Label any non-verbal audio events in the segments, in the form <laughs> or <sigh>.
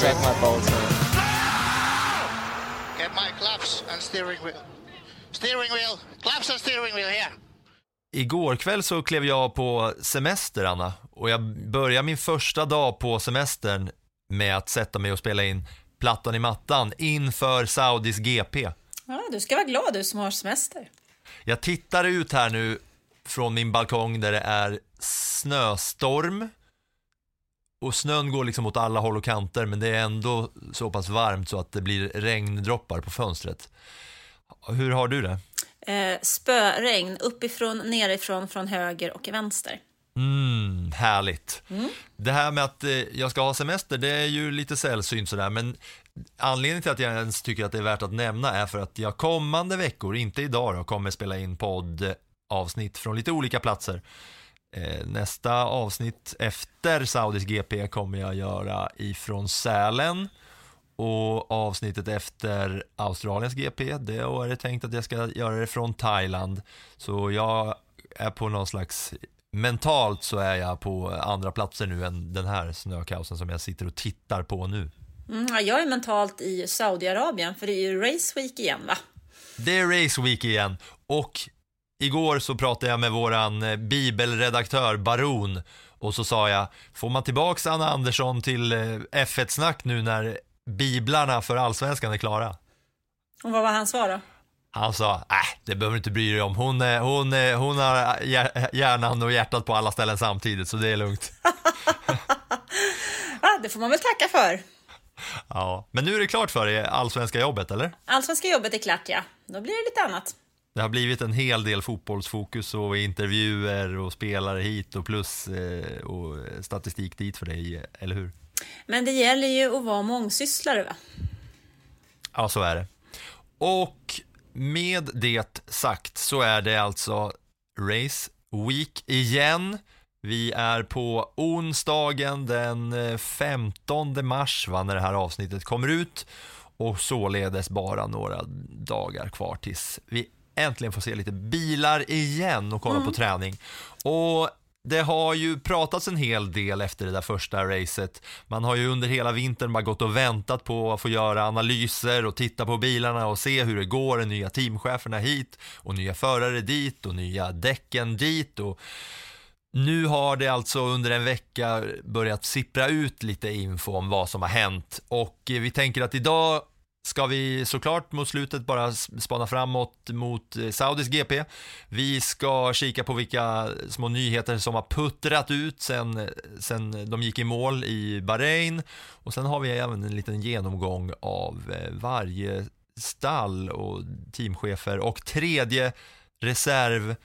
Suck my balls, man. Get my claps and steering wheel. Steering wheel. Claps and steering wheel here. Igår kväll så klev jag på semester, Anna. Och jag börjar min första dag på semestern med att sätta mig och spela in plattan i mattan inför Saudis GP. Ja, du ska vara glad du som har semester. Jag tittar ut här nu från min balkong där det är snöstorm. Och snön går liksom åt alla håll och kanter men det är ändå så pass varmt så att det blir regndroppar på fönstret. Hur har du det? Eh, spöregn uppifrån, nerifrån, från höger och vänster. Mm, härligt. Det här med att eh, jag ska ha semester, det är ju lite sällsynt sådär, men anledningen till att jag ens tycker att det är värt att nämna är för att jag kommande veckor, inte idag då, kommer spela in poddavsnitt från lite olika platser. Eh, nästa avsnitt efter Saudis GP kommer jag göra ifrån Sälen och avsnittet efter Australiens GP, det är det tänkt att jag ska göra det från Thailand. Så jag är på någon slags mentalt så är jag på andra platser nu än den här snökaosen som jag sitter och tittar på nu. Mm, ja, jag är mentalt i Saudiarabien för det är ju Race Week igen va? Det är Race Week igen och igår så pratade jag med våran eh, bibelredaktör Baron och så sa jag, får man tillbaks Anna Andersson till eh, F1-snack nu när biblarna för allsvenskan är klara? Och vad var hans svar då? Han sa, äh, det behöver du inte bry dig om. Hon, är- hon, hon har hjär- hjärnan och hjärtat på alla ställen samtidigt, så det är lugnt. <laughs> Ah, det får man väl tacka för. Ja, men nu är det klart för dig, allsvenska jobbet, eller? Allsvenska jobbet är klart ja. Då blir det lite annat. Det har blivit en hel del fotbollsfokus och intervjuer och spelare hit och plus eh, och statistik dit för dig, eller hur? Men det gäller ju att vara mångsysslare va? Ja, så är det. Och med det sagt så är det alltså Race Week igen. Vi är på onsdagen den eh, 15 mars va, när det här avsnittet kommer ut och således bara några dagar kvar tills vi äntligen får se lite bilar igen och kolla på träning. Och det har ju pratats en hel del efter det där första racet. Man har ju under hela vintern bara gått och väntat på att få göra analyser och titta på bilarna och se hur det går, de nya teamcheferna hit och nya förare dit och nya däcken dit och nu har det alltså under en vecka börjat sippra ut lite info om vad som har hänt och vi tänker att idag ska vi såklart mot slutet bara spana framåt mot eh, Saudis GP. Vi ska kika på vilka små nyheter som har puttrat ut sen, sen de gick i mål i Bahrain och sen har vi även en liten genomgång av eh, varje stall och teamchefer och tredje reserv,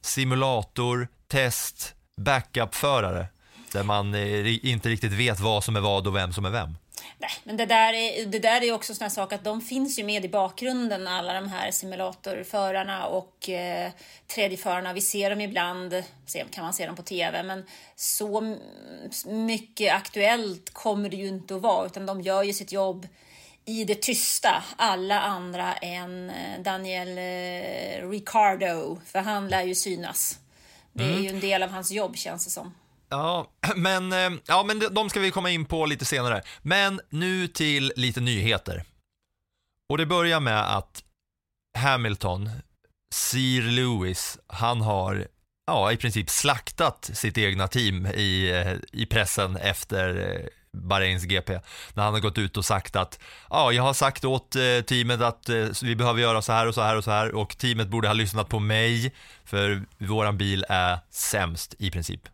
simulator, test, backup-förare där man eh, inte riktigt vet vad som är vad och vem som är vem. Nej, men det där är, det där är också sån här sak att de finns ju med i bakgrunden, alla de här simulatorförarna och eh, tredjeförarna. Vi ser dem ibland, kan man se dem på TV, men så mycket aktuellt kommer det ju inte att vara, utan de gör ju sitt jobb i det tysta, alla andra än eh, Daniel eh, Ricardo, för han lär ju synas. Det är ju en del av hans jobb känns det som. <clears throat> Eh, ja, men, ja, men de- ska vi komma in på lite senare. Men nu till lite nyheter. Och det börjar med att Hamilton, Sir Lewis, han har ja, i princip slaktat sitt egna team i, eh, i pressen efter eh, Bahrains GP. När han har gått ut och sagt att ja, jag har sagt åt teamet att vi behöver göra så här och så här och så här och teamet borde ha lyssnat på mig för våran bil är sämst i princip.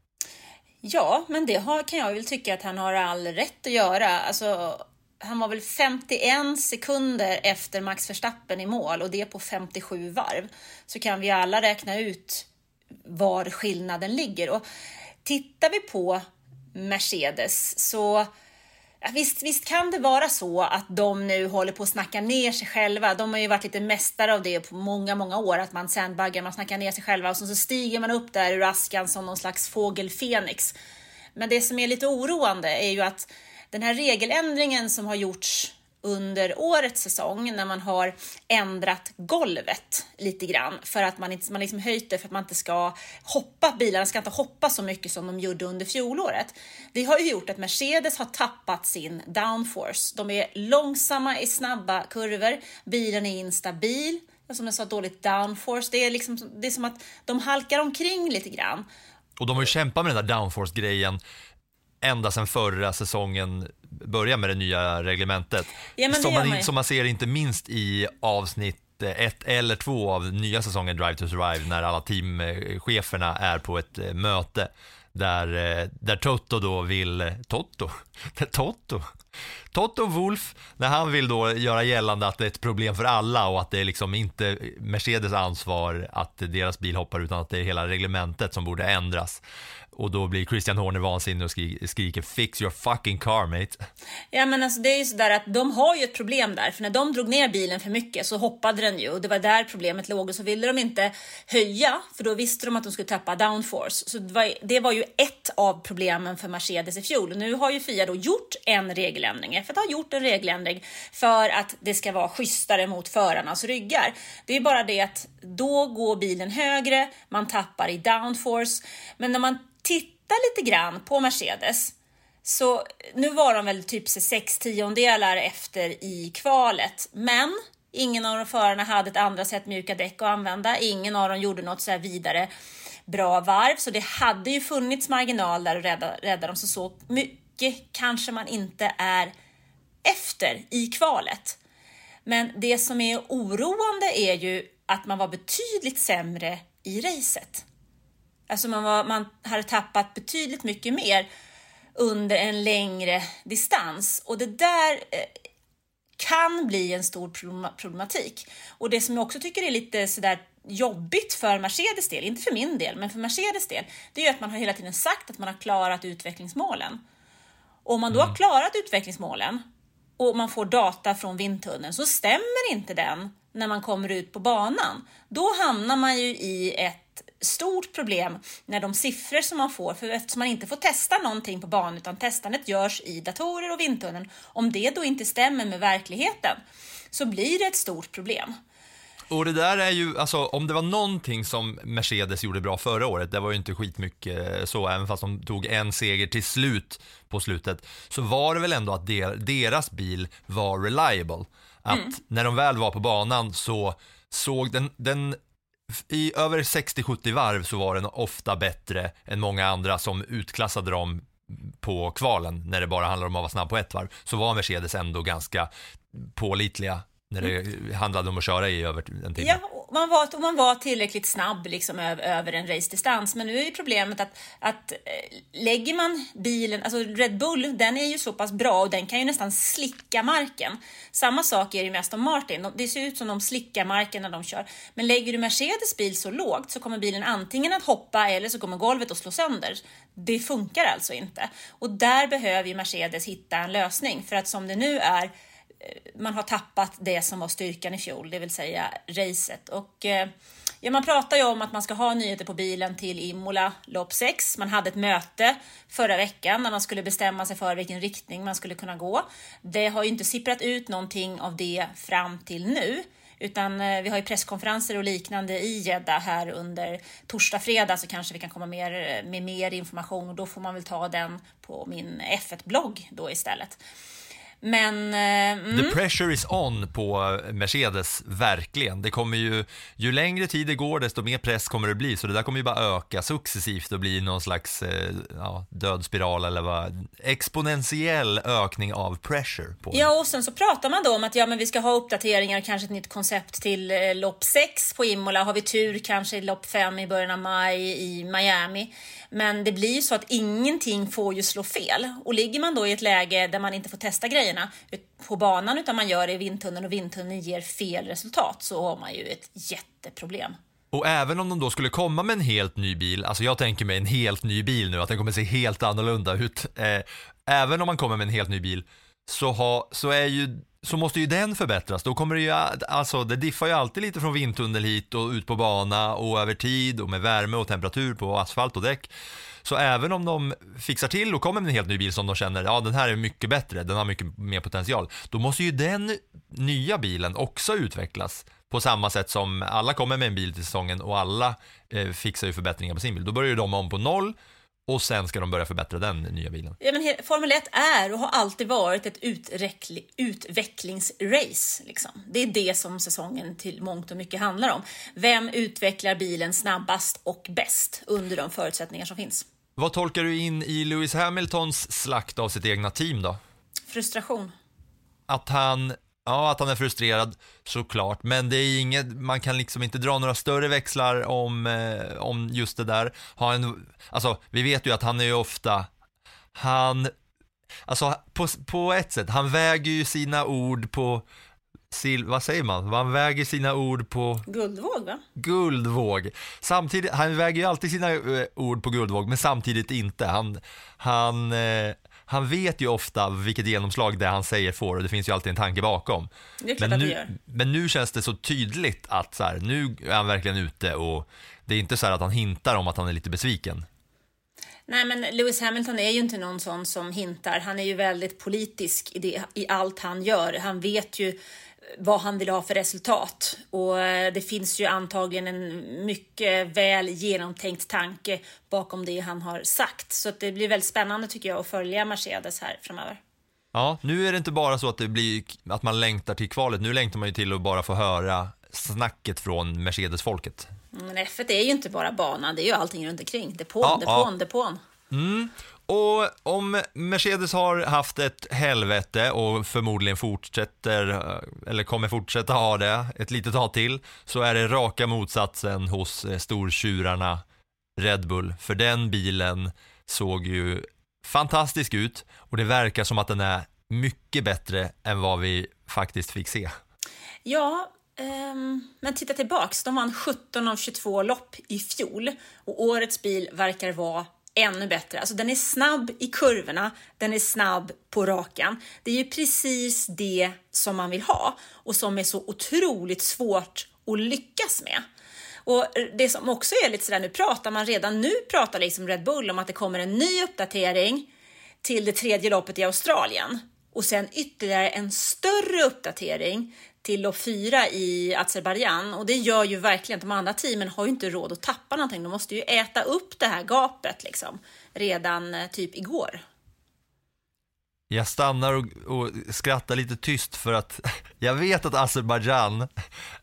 Ja, men det har, kan jag väl tycka att han har all rätt att göra. Alltså, han var väl 51 sekunder efter Max Verstappen i mål och det på 57 varv. Så kan vi alla räkna ut var skillnaden ligger. Och tittar vi på Mercedes så visst, visst kan det vara så att de nu håller på att snacka ner sig själva. De har ju varit lite mästare av det på många, många år, att man sandbaggar, man snackar ner sig själva och så, så stiger man upp där ur askan som någon slags fågel Fenix. Men det som är lite oroande är ju att den här regeländringen som har gjorts under årets säsong när man har ändrat golvet lite grann för att man inte man liksom höjt det för att man inte ska hoppa. Bilarna ska inte hoppa så mycket som de gjorde under fjolåret. Det har ju gjort att Mercedes har tappat sin downforce. De är långsamma i snabba kurvor. Bilen är instabil. Som jag sa, dåligt downforce. Det är, liksom, det är som att de halkar omkring lite grann. Och de har ju kämpat med den där downforce-grejen ända sedan förra säsongen började med det nya reglementet. Ja, som, man som man ser inte minst i avsnitt ett eller två av nya säsongen Drive to Survive när alla teamcheferna är på ett eh, möte där, eh, där Toto då vill, Toto? <laughs> Toto? Toto Wolf, när han vill då göra gällande att det är ett problem för alla och att det är liksom inte Mercedes ansvar att deras bil hoppar utan att det är hela reglementet som borde ändras. Och då blir Christian Horner vansinnig och skriker “Fix your fucking car mate”. Ja men alltså det är ju sådär att de har ju ett problem där, för när de drog ner bilen för mycket så hoppade den ju och det var där problemet låg och så ville de inte höja för då visste de att de skulle tappa downforce. Så det var, det var ju ett av problemen för Mercedes i fjol. Nu har ju Fia då gjort en regeländring, F1 har gjort en regeländring för att det ska vara schysstare mot förarnas ryggar. Det är bara det att då går bilen högre, man tappar i downforce, men när man titta lite grann på Mercedes så nu var de väl typ sex tiondelar efter i kvalet, men ingen av de förarna hade ett andra sätt mjuka däck att använda. Ingen av dem gjorde något så här vidare bra varv, så det hade ju funnits marginal där att rädda, rädda dem. Så så mycket kanske man inte är efter i kvalet. Men det som är oroande är ju att man var betydligt sämre i racet. Alltså man, var, man hade tappat betydligt mycket mer under en längre distans och det där eh, kan bli en stor problema- problematik. Och det som jag också tycker är lite sådär jobbigt för Mercedes del, inte för min del, men för Mercedes del, det är att man har hela tiden sagt att man har klarat utvecklingsmålen. Och om man då har klarat utvecklingsmålen och man får data från vindtunneln så stämmer inte den när man kommer ut på banan. Då hamnar man ju i ett stort problem när de siffror som man får, för eftersom man inte får testa någonting på banan utan testandet görs i datorer och vindtunneln, om det då inte stämmer med verkligheten så blir det ett stort problem. Och det där är ju, alltså om det var någonting som Mercedes gjorde bra förra året, det var ju inte skitmycket så, även fast de tog en seger till slut på slutet, så var det väl ändå att der, deras bil var reliable. Att när de väl var på banan så såg den, den i över 60-70 varv så var den ofta bättre än många andra som utklassade dem på kvalen när det bara handlar om att vara snabb på ett varv. Så var Mercedes ändå ganska pålitliga när det handlade om att köra i över en timme. Ja, man var, man var tillräckligt snabb liksom över, över en racedistans. Men nu är ju problemet att, att eh, lägger man bilen, alltså Red Bull, den är ju så pass bra och den kan ju nästan slicka marken. Samma sak är det med Aston Martin. De- Det ser ut som de slickar marken när de kör. Men lägger du Mercedes bil så lågt så kommer bilen antingen att hoppa eller så kommer golvet att slå sönder. Det funkar alltså inte. Och där behöver ju Mercedes hitta en lösning. För att som det nu är Eh, man har tappat det som var styrkan i fjol, det vill säga racet. Och, eh, ja, man pratar ju om att man ska ha nyheter på bilen till Imola lopp 6. Man hade ett möte förra veckan när man skulle bestämma sig för vilken riktning man skulle kunna gå. Det har ju inte sipprat ut någonting av det fram till nu. Utan eh, vi har ju presskonferenser och liknande i Jeddah här under torsdag, fredag så kanske vi kan komma mer, med mer information och då får man väl ta den på min F1-blogg då istället. Men eh, mm. The pressure is on på Mercedes, verkligen. Det kommer ju, ju längre tid det går desto mer press kommer det bli, så det där kommer ju bara öka successivt och bli någon slags eh, ja, död spiral eller vad, exponentiell ökning av pressure på. Ja, och sen så pratar man då om att ja, men vi ska ha uppdateringar, kanske ett nytt koncept till eh, lopp 6 på Imola. Har vi tur kanske i lopp 5 i början av maj i Miami. Men det blir ju så att ingenting får ju slå fel. Och ligger man då i ett läge där man inte får testa grejerna på banan utan man gör det i vindtunneln och vindtunneln ger fel resultat så har man ju ett jätteproblem. Och även om de då skulle komma med en helt ny bil, alltså jag tänker mig en helt ny bil nu, att den kommer se helt annorlunda ut. Eh, även om man kommer med en helt ny bil så, ha, så, är ju, så måste ju den förbättras. Då kommer det ju, alltså det diffar ju alltid lite från vindtunnel hit och ut på bana och över tid och med värme och temperatur på asfalt och däck. Så även om de fixar till och kommer med en helt ny bil som de känner, ja den här är mycket bättre, den har mycket mer potential, då måste ju den nya bilen också utvecklas på samma sätt som alla kommer med en bil till säsongen och alla eh, fixar ju förbättringar på sin bil. Då börjar ju de om på noll och sen ska de börja förbättra den nya bilen. Ja, men Formel 1 är och har alltid varit ett utveckli- utvecklingsrace. Liksom. Det är det som säsongen till mångt och mycket handlar om. Vem utvecklar bilen snabbast och bäst under de förutsättningar som finns? Vad tolkar du in i Lewis Hamiltons slakt av sitt egna team då? Frustration. Att han, ja att han är frustrerad såklart, men det är inget, man kan liksom inte dra några större växlar om, eh, om just det där. Ha en, alltså vi vet ju att han är ju ofta, han, alltså på, på ett sätt, han väger ju sina ord på, sil, vad säger man, han väger sina ord på Guldvåg, va? guldvåg. Samtidigt, han väger ju alltid sina eh, ord på guldvåg, men samtidigt inte. Han, han, eh, han vet ju ofta vilket genomslag det han säger får och det finns ju alltid en tanke bakom. Men nu, men nu känns det så tydligt att så här, nu är han verkligen ute och det är inte så här att han hintar om att han är lite besviken. Nej, men Lewis Hamilton är ju inte någon sån som hintar. Han är ju väldigt politisk i, det, i allt han gör. Han vet ju vad han vill ha för resultat och eh, det finns ju antagligen en mycket väl genomtänkt tanke bakom det han har sagt. Så att det blir väldigt spännande tycker jag att följa Mercedes här framöver. Ja, nu är det inte bara så att det blir att man längtar till kvalet, nu längtar man ju till att bara få höra snacket från Mercedes-folket. Men F1 är ju inte bara banan, det är ju allting runt omkring. Depån, Ja, depån, ja. depån. Och om Mercedes har haft ett helvete och förmodligen fortsätter, eller kommer fortsätta ha det ett litet tag till, så är det raka motsatsen hos eh, stortjurarna Red Bull. För den bilen såg ju fantastisk ut och det verkar som att den är mycket bättre än vad vi faktiskt fick se. Ja, Um, men titta tillbaks. De vann 17 av 22 lopp i fjol och årets bil verkar vara ännu bättre. Alltså den är snabb i kurvorna, den är snabb på rakan. Det är ju precis det som man vill ha och som är så otroligt svårt att lyckas med. Och det som också är lite sådär, nu pratar man redan nu pratar liksom Red Bull om att det kommer en ny uppdatering till det tredje loppet i Australien och sen ytterligare en större uppdatering till lopp fyra i Azerbajdzjan och det gör ju verkligen att de andra teamen har ju inte råd att tappa någonting. De måste ju äta upp det här gapet liksom redan eh, typ igår. Jag stannar och, och skrattar lite tyst för att <laughs> jag vet att Azerbajdzjan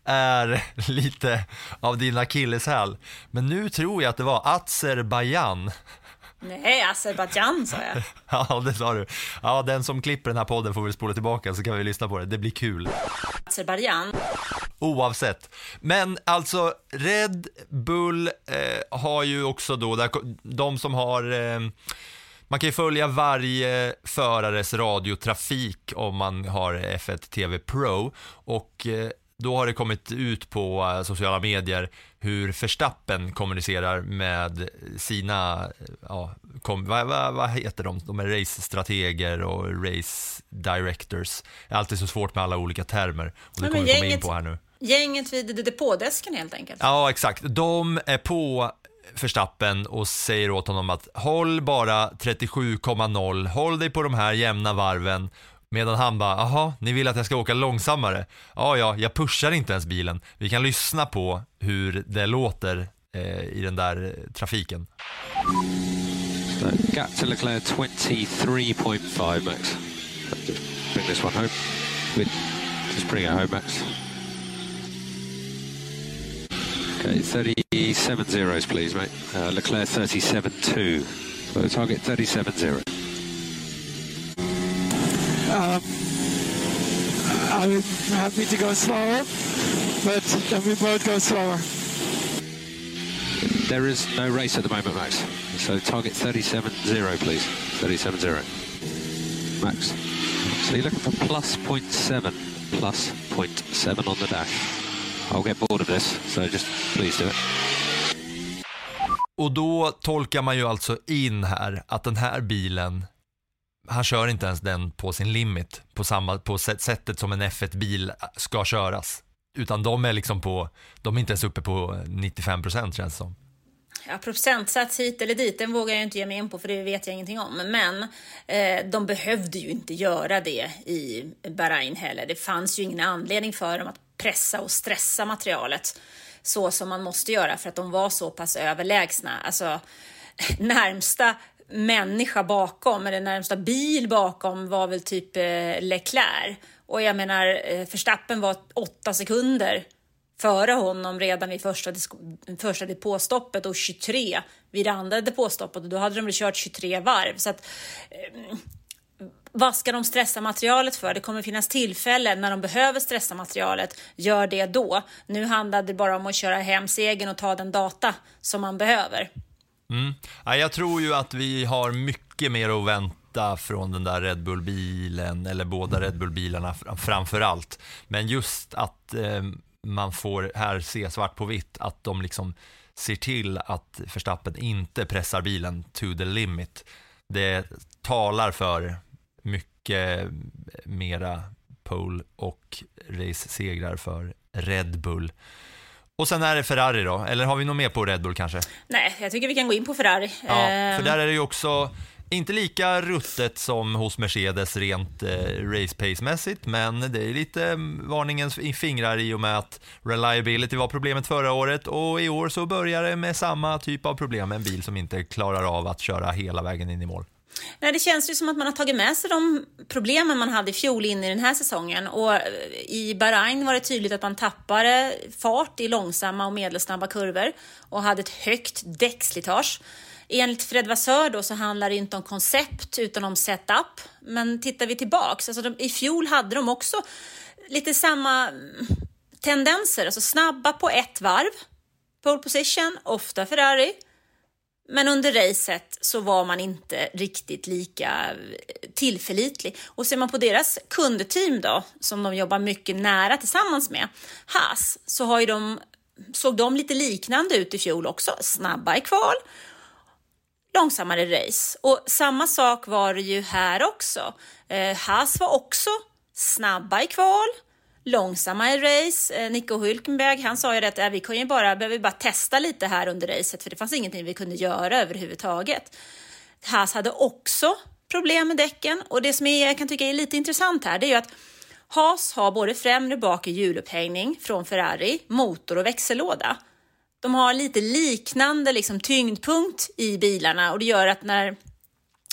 är lite av din akilleshäl. Men nu tror jag att det var Azerbajdzjan. Nej, Azerbajdzjan sa jag. <laughs> Ja, det sa du. Ja, den som klipper den här podden får väl spola tillbaka så kan vi lyssna på det. Det blir kul. Azerbajdzjan. Oavsett. Men alltså, Red Bull eh, har ju också då, där, de som har, eh, man kan ju följa varje förares radiotrafik om man har F1 TV Pro och eh, då har det kommit ut på eh, sociala medier hur Verstappen kommunicerar med sina, ja, kom, vad, vad, vad heter de? De är race-strateger och race directors. Det är alltid så svårt med alla olika termer och det kommer vi komma in på här nu. Gänget vid depådesken helt enkelt. Ja, exakt. De är på Verstappen och säger åt honom att håll bara 37,0, håll dig på de här jämna varven. Medan han bara, jaha, ni vill att jag ska åka långsammare? Ja, ja, jag pushar inte ens bilen. Vi kan lyssna på hur det låter eh, i den där eh, trafiken. So gap to Leclerc 23.5 max. Just bring this one home. With, just bring it home, Max. Okay, 37 zeros, please, mate. Uh, Leclerc 37.2. So target 37.0. I'm happy to go slower, but then we both go slower. There is no race at the moment, Max. So target 37.0, please. 37.0. Max. So you're looking for plus 0.7. Plus 0.7 on the dash. I'll get bored of this, so just please do it. Och då tolkar man ju alltså in här att den här bilen, han kör inte ens den på sin limit på, samma, på sättet som en F1-bil äh, ska köras. Utan de är liksom på, de är inte ens uppe på 95% känns det som. Ja, procentsats hit eller dit, den vågar jag inte ge mig in på för det vet jag ingenting om. Men eh, de behövde ju inte göra det i Bahrain heller. Det fanns ju ingen anledning för dem att pressa och stressa materialet så som man måste göra för att de var så pass överlägsna. Alltså <laughs> närmsta människa bakom, eller närmsta bil bakom var väl typ eh, Leclerc. Och jag menar, eh, Verstappen var åtta sekunder före honom redan vid första, första depåstoppet och 23 vid det andra depåstoppet och då hade de väl kört 23 varv. Så att, eh, vad ska de stressa materialet för? Det kommer finnas tillfällen när de behöver stressa materialet. Gör det då. Nu handlar det bara om att köra hem segern och ta den data som man behöver. Mm. Ja, jag tror ju att vi har mycket mer att vänta från den där Red Bull-bilen, eller båda Red Bull-bilarna framför allt. Men just att eh, man får här se svart på vitt att de liksom ser till att Verstappen inte pressar bilen to the limit. Det talar för mycket mera pole och race-segrar för Red Bull. Och sen är det Ferrari då, eller har vi något mer på Red Bull kanske? Nej, jag tycker vi kan gå in på Ferrari. Ja, för ehm. där är det ju också inte lika ruttet som hos Mercedes rent eh, race pace-mässigt, men det är lite mm, varningens fingrar i och med att reliability var problemet förra året och i år så börjar det med samma typ av problem, en bil som inte klarar av att köra hela vägen in i mål. Nej, det känns ju som att man har tagit med sig de problemen man hade i fjol in i den här säsongen. Och eh, I Bahrain var det tydligt att man tappade fart i långsamma och medelsnabba kurvor och hade ett högt däckslitage. Enligt Fred Vassör då så handlar det inte om koncept utan om setup. Men tittar vi tillbaks, alltså de, i fjol hade de också lite samma mm, tendenser, alltså snabba på ett varv, pole position, ofta Ferrari. Men under racet så var man inte riktigt lika eh, tillförlitlig. Och ser man på deras kundteam då, som de jobbar mycket nära tillsammans med, Haas, så har ju de, såg de lite liknande ut i fjol också. Snabba i kval långsammare race. Och samma sak var det ju här också. Eh, Haas var också snabba i kval, långsamma i race. Eh, Nico Hülkenberg, han sa ju att äh, vi kan ju bara, behöver bara testa lite här under racet för det fanns ingenting vi kunde göra överhuvudtaget. Haas hade också problem med däcken och det som jag kan tycka är lite intressant här det är ju att Haas har både främre och bakre hjulupphängning från Ferrari, motor och växellåda de har lite liknande liksom, tyngdpunkt i bilarna och det gör att när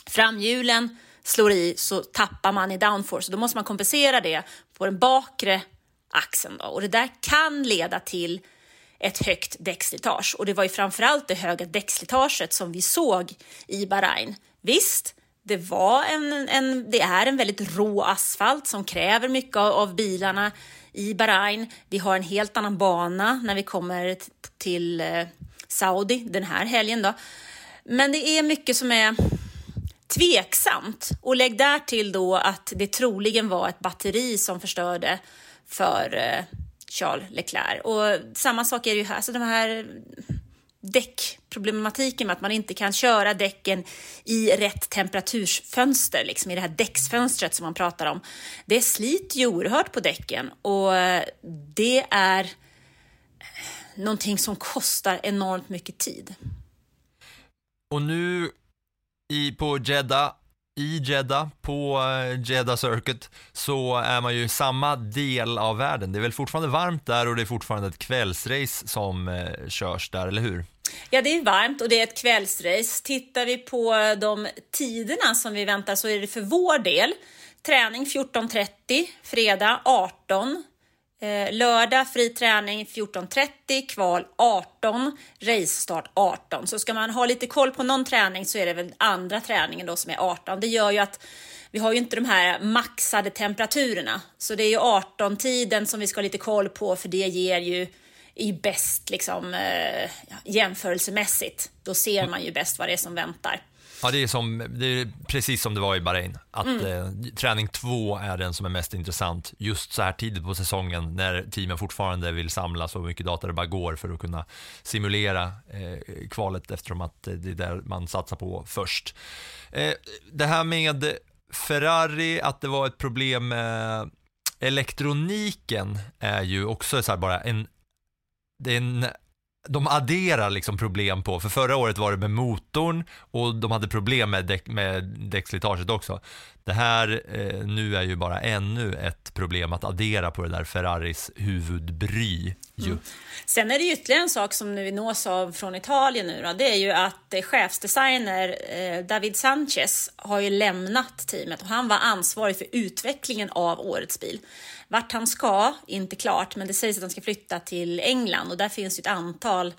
framhjulen slår i så tappar man i downforce. Då måste man kompensera det på den bakre axeln. Då. Och det där kan leda till ett högt däckslitage. Och det var ju framförallt det höga däckslitaget som vi såg i Bahrain. Visst, det, var en, en, det är en väldigt rå asfalt som kräver mycket av, av bilarna i Bahrain. Vi har en helt annan bana när vi kommer till eh, Saudi den här helgen. Då. Men det är mycket som är tveksamt. Och lägg där till då att det troligen var ett batteri som förstörde för eh, Charles Leclerc. Och samma sak är det ju här. Så de här däckproblematiken med att man inte kan köra däcken i rätt temperatursfönster, liksom i det här däcksfönstret som man pratar om. Det sliter ju oerhört på däcken och det är någonting som kostar enormt mycket tid. Och nu i, på Jeddah i Jeddah, på eh, Jeddah Circuit, så är man ju i samma del av världen. Det är väl fortfarande varmt där och det är fortfarande ett kvällsrace som eh, körs där, eller hur? Ja, det är varmt och det är ett kvällsrace. Tittar vi på de tiderna som vi väntar så är det för vår del träning 14.30, fredag 18, lördag fri träning 14.30, kval 18, racestart 18. Så ska man ha lite koll på någon träning så är det väl andra träningen då som är 18. Det gör ju att vi har ju inte de här maxade temperaturerna. Så det är ju 18-tiden som vi ska ha lite koll på för det ger ju är bäst liksom, eh, jämförelsemässigt. Då ser man ju bäst vad det är som väntar. Ja, det är, som, det är precis som det var i Bahrain. Att Mm. eh, träning två är den som är mest intressant just så här tidigt på säsongen när teamen fortfarande vill samla så mycket data det bara går för att kunna simulera eh, kvalet eftersom att eh, det är där man satsar på först. Eh, det här med Ferrari, att det var ett problem med elektroniken är ju också så här bara en, det är en de adderar liksom problem på, för förra året var det med motorn och de hade problem med, däck, med däckslitaget också. Det här eh, nu är ju bara ännu ett problem att addera på det där Ferraris huvudbry. Mm. Sen är det ytterligare en sak som vi nås av från Italien nu då. Det är ju att eh, chefsdesigner eh, David Sanchez har ju lämnat teamet och han var ansvarig för utvecklingen av årets bil. Vart han ska, inte klart, men det sägs att han ska flytta till England och där finns ju ett antal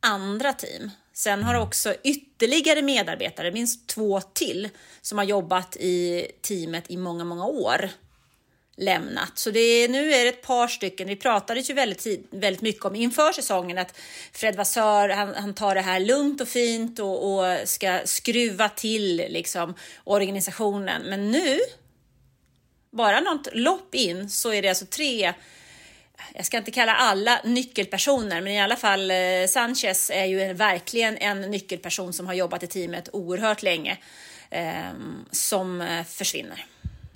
andra team. Sen har också ytterligare medarbetare, minst två till, som har jobbat i teamet i många, många år lämnat. Så det är, nu är det ett par stycken. Vi pratade ju väldigt, väldigt mycket om inför säsongen att Fred Vassör, han, han tar det här lugnt och fint och, och ska skruva till liksom organisationen. Men nu, bara något lopp in, så är det alltså tre jag ska inte kalla alla nyckelpersoner, men i alla fall eh, Sanchez är ju en, verkligen en nyckelperson som har jobbat i teamet oerhört länge, ehm, eh, som försvinner.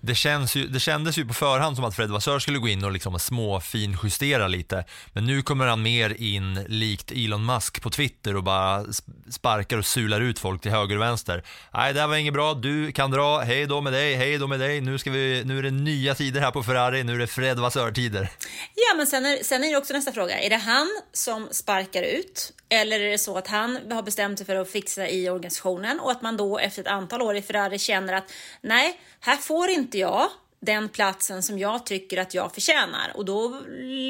Det, känns ju, det kändes ju på förhand som att Fred Vassör skulle gå in och liksom småfinjustera lite. Men nu kommer han mer in likt Elon Musk på Twitter och bara sparkar och sular ut folk till höger och vänster. Nej, det här var inget bra. Du kan dra. Hej då med dig. Hej då med dig. Nu, ska vi, nu är det nya tider här på Ferrari. Nu är det Fred Vassör-tider. Ja, men sen är, sen är det också nästa fråga. Är det han som sparkar ut? Eller är det så att han har bestämt sig för att fixa i organisationen och att man då efter ett antal år i Ferrari känner att nej, här får inte jag den platsen som jag tycker att jag förtjänar och då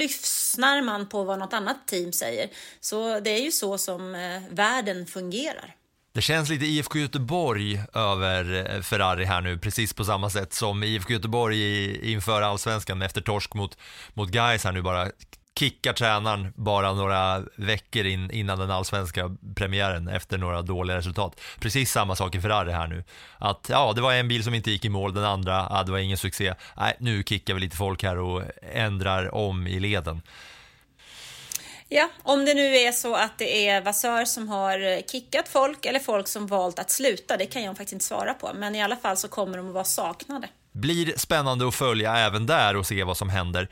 lyssnar man på vad något annat team säger. Så det är ju så som eh, världen fungerar. Det känns lite IFK Göteborg över eh, Ferrari här nu, precis på samma sätt som IFK Göteborg i- inför allsvenskan efter torsk mot, mot Gais här nu bara kickar tränaren bara några veckor in, innan den allsvenska premiären efter några dåliga resultat. Precis samma sak i Ferrari här nu. Att ja, det var en bil som inte gick i mål, den andra, ja, det var ingen succé. Nej, nu kickar vi lite folk här och ändrar om i leden. Ja, om det nu är så att det är Vassör som har kickat folk eller folk som valt att sluta, det kan jag faktiskt inte svara på. Men i alla fall så kommer de att vara saknade. Blir spännande att följa även där och se vad som händer.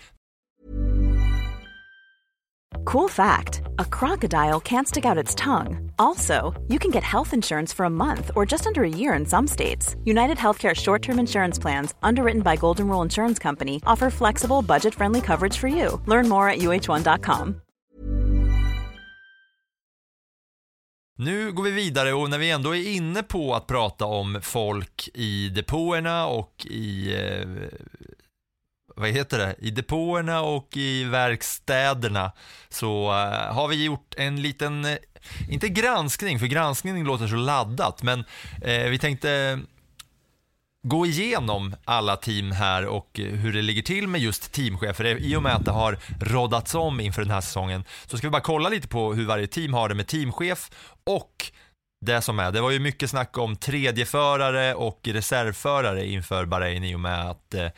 Cool fact a crocodile can't stick out its tongue. Also, you can get health insurance for a month or just under a year in some states. United Healthcare short term insurance plans, underwritten by Golden Rule Insurance Company, offer flexible, budget friendly coverage for you. Learn more at uh1.com. Nu går vi vidare och när vi ändå är inne på att prata om folk i depåerna och i eh, vad heter det, i depåerna och i verkstäderna så eh, har vi gjort en liten, eh, inte granskning, för granskning låter så laddat, men eh, vi tänkte gå igenom alla team här och hur det ligger till med just teamchefer. I och med att det har roddats om inför den här säsongen så ska vi bara kolla lite på hur varje team har det med teamchef och det som är, det var ju mycket snack om tredjeförare och reservförare inför Bahrain i och med att eh,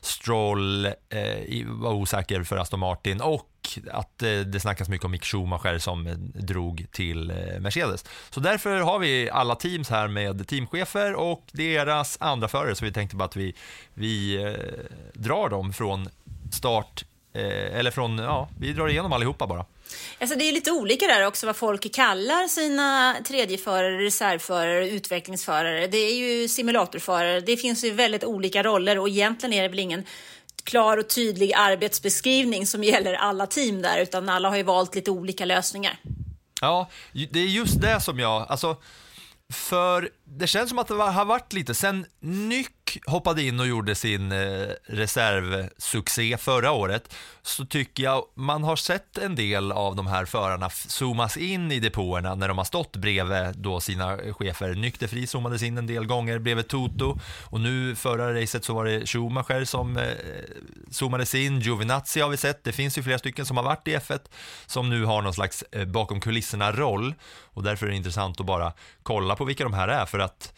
Stroll eh, var osäker för Aston Martin och att eh, det snackas mycket om Mick Schumacher som eh, drog till eh, Mercedes. Så därför har vi alla teams här med teamchefer och deras andra förare så vi tänkte bara att vi, vi eh, drar dem från start eh, eller från, ja, vi drar igenom allihopa bara. Alltså det är lite olika där också vad folk kallar sina tredjeförare, reservförare, utvecklingsförare. Det är ju simulatorförare. Det finns ju väldigt olika roller och egentligen är det väl ingen klar och tydlig arbetsbeskrivning som gäller alla team där, utan alla har ju valt lite olika lösningar. Ja, det är just det som jag, alltså, för det känns som att det har varit lite, sen Nyck hoppade in och gjorde sin eh, reservsuccé förra året så tycker jag man har sett en del av de här förarna zoomas in i depåerna när de har stått bredvid då sina chefer. Nykterfri zoomades in en del gånger bredvid Toto och nu förra racet så var det Schumacher som eh, zoomades in. Giovinazzi har vi sett, det finns ju flera stycken som har varit i F1 som nu har någon slags eh, bakom kulisserna-roll och därför är det intressant att bara kolla på vilka de här är för att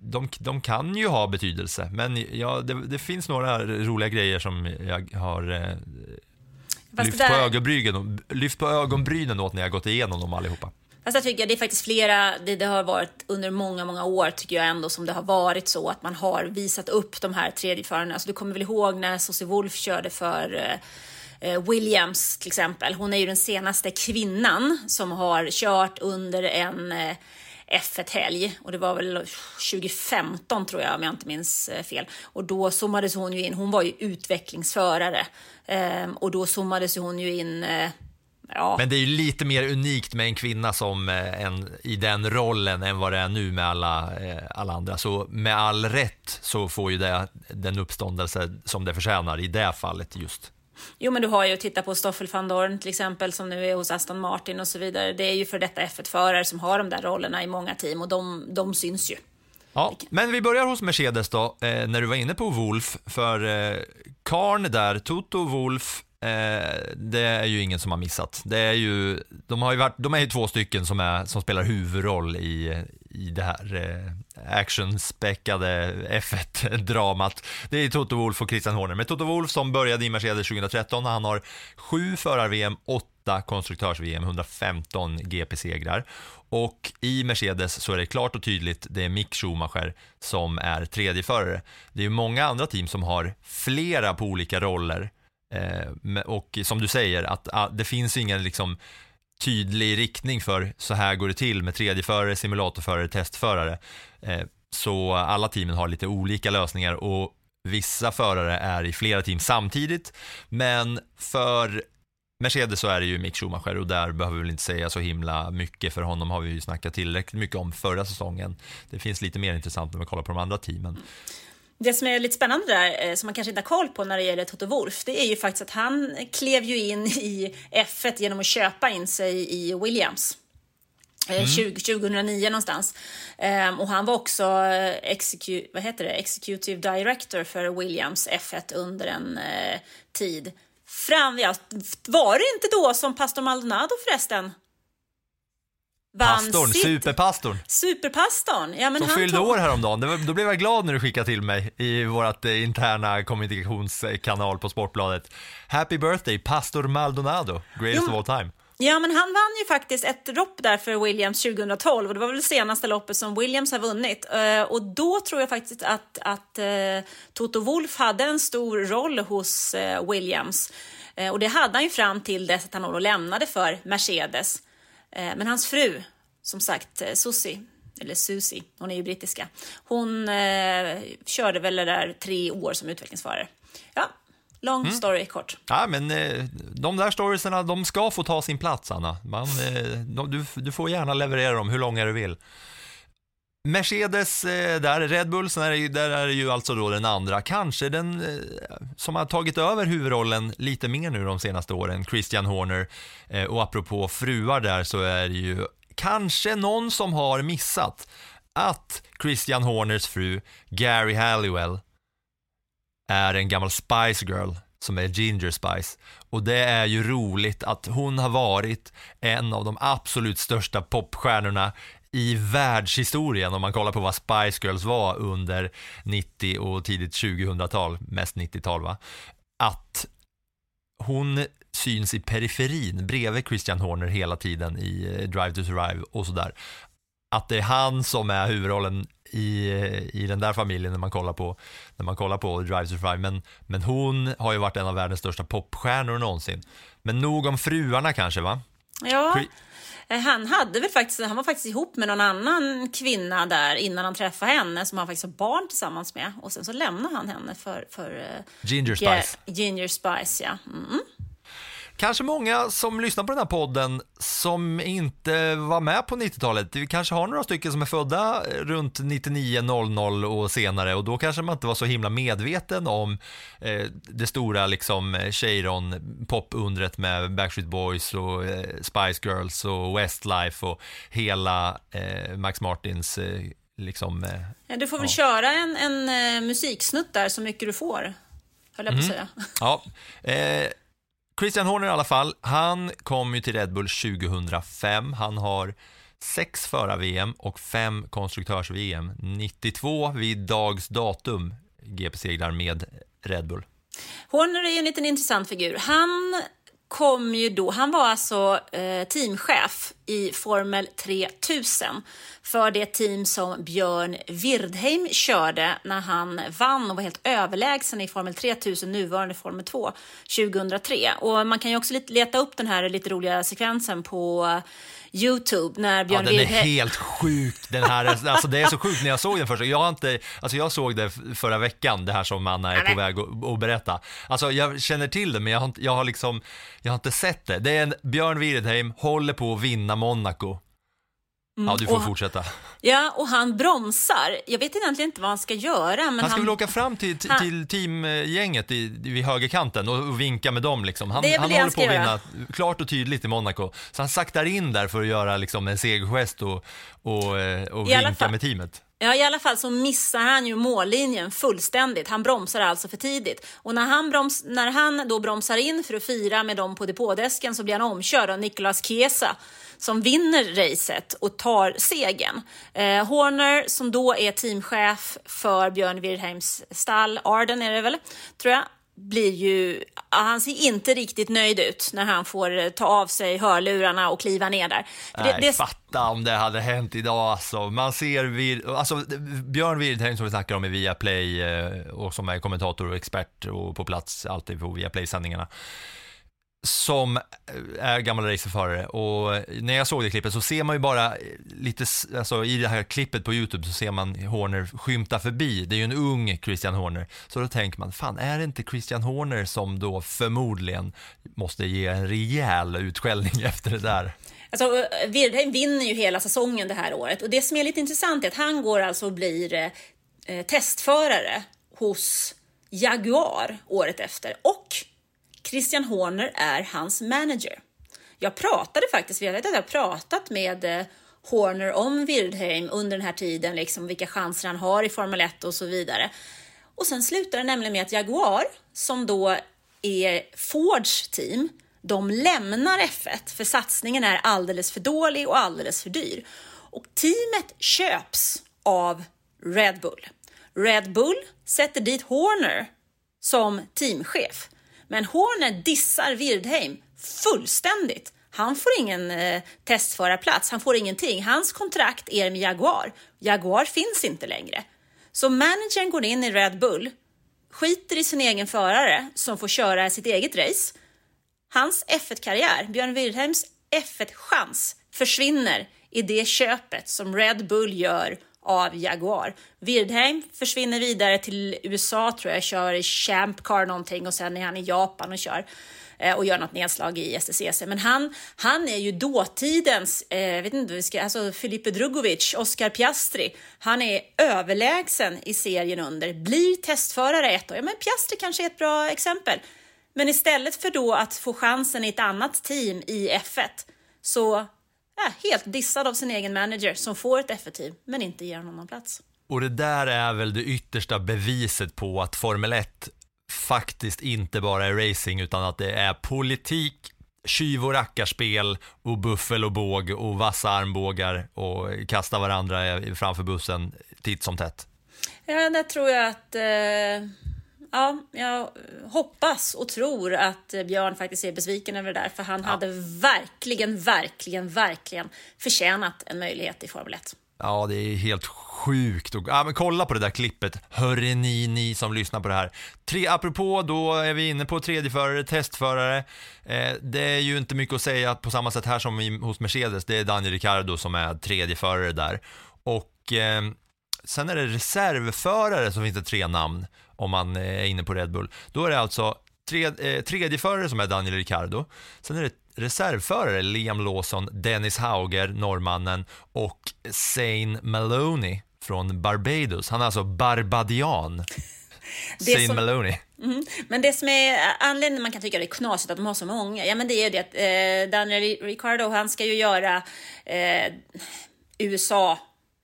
de, de kan ju ha betydelse, men ja, det, det finns några roliga grejer som jag har eh, lyft, det på där- ögonbrynen, lyft på ögonbrynen åt när jag gått igenom dem allihopa. Fast jag tycker det är faktiskt flera, det, det har varit under många, många år tycker jag ändå som det har varit så att man har visat upp de här tredjeförarna. Alltså du kommer väl ihåg när Susie Wolf körde för eh, eh, Williams till exempel. Hon är ju den senaste kvinnan som har kört under en eh, F1-helg och det var väl 2015 tror jag om jag inte minns eh, fel. Och då zoomades hon ju in, hon var ju utvecklingsförare ehm, och då zoomades hon ju in eh, Ja, Men det är ju lite mer unikt med en kvinna som eh, en, i den rollen än vad det är nu med alla, eh, alla andra. Så med all rätt så får ju det den uppståndelse som det förtjänar i det fallet just. Jo, men du har ju att titta på Stoffel van Dorn till exempel som nu är hos Aston Martin och så vidare. Det är ju för detta F1-förare som har de där rollerna i många team och de, de syns ju. Ja, men vi börjar hos Mercedes då, eh, när du var inne på Wolf, för eh, Karn där, Toto Wolf, eh, det är ju ingen som har missat. Det är ju, de, har ju varit, de är ju två stycken som, är, som spelar huvudroll i, i det här eh, actionspäckade F1-dramat. Det är Toto Wolf och Christian Horner. Men Toto Wolf som började i Mercedes 2013, han har sju förar-VM, åtta konstruktörs-VM, 115 GP-segrar. Och i Mercedes så är det klart och tydligt, det är Mick Schumacher som är tredje förare. Det är ju många andra team som har flera på olika roller. Eh, och som du säger, att ah, det finns ingen liksom tydlig riktning för så här går det till med tredjeförare, simulatorförare, testförare. Eh, så alla teamen har lite olika lösningar och vissa förare är i flera team samtidigt. Men för Mercedes så är det ju Mick Schumacher och där behöver vi väl inte säga så himla mycket för honom har vi ju snackat tillräckligt mycket om förra säsongen. Det finns lite mer intressant när man kollar på de andra teamen. Det som är lite spännande där, eh, som man kanske inte har koll på när det gäller Toto Wolff, det är ju faktiskt att han klev ju in <laughs> i F1 genom att köpa in sig i Williams. Eh, Mm. 20, 2009 någonstans. Ehm, och han var också eh, execu- vad heter det? executive director för Williams F1 under en eh, tid. Fram, ja, var det inte då som Pastor Maldonado förresten? Pastorn, sitt- superpastorn. Superpastorn. Ja, men Som fyllde tog- år häromdagen. Var, då blev jag glad när du skickade till mig i vårt eh, interna kommunikationskanal på Sportbladet. Happy birthday, Pastor Maldonado, greatest Jo, of all time. Ja, men han vann ju faktiskt ett lopp där för Williams 2012 och det var väl det senaste loppet som Williams har vunnit. Eh, och då tror jag faktiskt att, att eh, Toto Wolff hade en stor roll hos Williams. Och det hade han ju fram till dess att han då lämnade för Mercedes. Eh, men hans fru, som sagt, eh, Susie, eller Susie, hon är ju brittiska, hon eh, körde väl det där tre år som utvecklingsförare. Ja, long Mm. story kort. Ja, men eh, de där storiesarna, de ska få ta sin plats, Anna. Man, eh, de, du, du får gärna leverera dem hur långa du vill. Mercedes eh, där, Red Bull, där är ju- där är det ju alltså då den andra, kanske den eh, som har tagit över huvudrollen lite mer nu de senaste åren, Christian Horner. Eh, och apropå fruar där så är det ju kanske någon som har missat att Christian Horners fru, Gary Halliwell, är en gammal Spice Girl som är Ginger Spice. Och det är ju roligt att hon har varit en av de absolut största popstjärnorna i världshistorien om man kollar på vad Spice Girls var under 90 och tidigt 2000-tal, mest 90-tal va. Att hon syns i periferin bredvid Christian Horner hela tiden i eh, Drive to Survive och sådär. Att det är han som är huvudrollen i, i den där familjen när man kollar på, när man kollar på Drive to Survive. Men, men hon har ju varit en av världens största popstjärnor någonsin. Men nog om fruarna kanske va? Ja, Cre- han hade väl faktiskt, han var faktiskt ihop med någon annan kvinna där innan han träffade henne som han faktiskt har barn tillsammans med och sen så lämnade han henne för, för eh, Ginger Ge- Spice. Ginger Spice, ja. Mm. Kanske många som lyssnar på den här podden som inte var med på 90-talet. Vi kanske har några stycken som är födda runt 99, 00 och senare och då kanske man inte var så himla medveten om eh, det stora liksom Cheiron popundret med Backstreet Boys och eh, Spice Girls och Westlife och hela eh, Max Martins eh, liksom... Eh, ja, du får väl ja. köra en, en musiksnutt där så mycket du får, höll jag på att mm. säga. Ja. Christian Horner i alla fall, han kom ju till Red Bull 2005. Han har sex förar-VM och fem konstruktörs-VM. 92 vid dags datum GP-seglar med Red Bull. Horner är ju en liten intressant figur. Han kom ju då, han var alltså eh, teamchef i Formel 3000 för det team som Björn Wirdheim körde när han vann och var helt överlägsen i Formel 3000, nuvarande Formel 2, 2003. Och man kan ju också leta upp den här lite roliga sekvensen på Youtube när Björn Ja, den är helt sjuk. Den här, alltså det är så sjukt när jag såg den första jag, har inte, alltså jag såg det förra veckan, det här som Anna är på väg att, att berätta. Alltså jag känner till det, men jag har, jag har liksom, jag har inte sett det. Det är en Björn Wirdheim håller på att vinna Monaco. Mm, ja, du får och, fortsätta. Ja, och han bromsar. Jag vet egentligen inte vad han ska göra. Men han ska han, väl åka fram till, till, till teamgänget i, vid högerkanten och, vinka med dem. Liksom. Han, han håller på att vinna klart och tydligt i Monaco. Så han saktar in där för att göra liksom, en segergest och, och, eh, och vinka fall, med teamet. Ja, i alla fall så missar han ju mållinjen fullständigt. Han bromsar alltså för tidigt. Och när han, broms, när han då bromsar in för att fira med dem på depådesken så blir han omkörd av Nicolas Chiesa som vinner racet och tar segern. Eh, Horner som då är teamchef för Björn Wirdheims stall, Arden är det väl, tror jag, blir ju, han ser inte riktigt nöjd ut när han får ta av sig hörlurarna och kliva ner där. Nej, det, det... fatta om det hade hänt idag alltså. Man ser, vid, alltså Björn Wirdheim som vi snackar om i Viaplay eh, och som är kommentator och expert och på plats alltid på Viaplay-sändningarna som eh, är gammal racerförare och eh, när jag såg det klippet så ser man ju bara eh, lite, alltså i det här klippet på Youtube så ser man Horner skymta förbi. Det är ju en ung Christian Horner. Så då tänker man, fan är det inte Christian Horner som då förmodligen måste ge en rejäl utskällning <laughs> efter det där? Alltså, Wirdheim vinner ju hela säsongen det här året och det som är lite intressant är att han går alltså och blir eh, testförare hos Jaguar året efter och Christian Horner är hans manager. Jag pratade faktiskt, jag vet att jag pratat med eh, Horner om Wirdheim under den här tiden, liksom vilka chanser han har i Formel 1 och så vidare. Och sen slutar det nämligen med att Jaguar, som då är Fords team, de lämnar F1 för satsningen är alldeles för dålig och alldeles för dyr. Och teamet köps av Red Bull. Red Bull sätter dit Horner som teamchef. Men Horner dissar Wirdheim fullständigt. Han får ingen eh, testförarplats, han får ingenting. Hans kontrakt är med Jaguar. Jaguar finns inte längre. Så managern går in i Red Bull, skiter i sin egen förare som får köra sitt eget race. Hans F1-karriär, Björn Wirdheims F1-chans, försvinner i det köpet som Red Bull gör av Jaguar. Wirdheim försvinner vidare till USA tror jag, kör i Champ Car någonting och sen är han i Japan och kör eh, och gör något nedslag i STCC. Men han, han är ju dåtidens, eh, vet inte, ska, alltså Filipe Drugovic, Oscar Piastri. Han är överlägsen i serien under, blir testförare ett år. Ja, men Piastri kanske är ett bra exempel. Men istället för då att få chansen i ett annat team i F1 så är helt dissad av sin egen manager som får ett F1-team men inte ger honom någon plats. Och det där är väl det yttersta beviset på att Formel 1 faktiskt inte bara är racing utan att det är politik, tjuv och rackarspel och buffel och båg och vassa armbågar och kasta varandra framför bussen titt som tätt. Ja, det tror jag att eh ja, jag hoppas och tror att Björn faktiskt är besviken över det där, för han ja. hade verkligen, verkligen, verkligen förtjänat en möjlighet i Formel 1. Ja, det är helt sjukt. Ja, men kolla på det där klippet. Hörre ni, ni som lyssnar på det här. Tre, apropå, då är vi inne på tredjeförare, testförare. Eh, det är ju inte mycket att säga på samma sätt här som i, hos Mercedes. Det är Daniel Ricciardo som är tredjeförare där. Och eh, sen är det reservförare som finns det tre namn om man är inne på Red Bull. Då är det alltså eh, tredjeförare som är Daniel Ricciardo. Sen är det reservförare Liam Lawson, Dennis Hauger, norrmannen och Zane Maloney från Barbados. Han är alltså barbadian. <laughs> Det Zane som- Maloney. Mm. Men det som är anledningen man kan tycka det är knasigt att de har så många, ja men det är ju det att eh, Daniel Ricciardo han ska ju göra eh, USA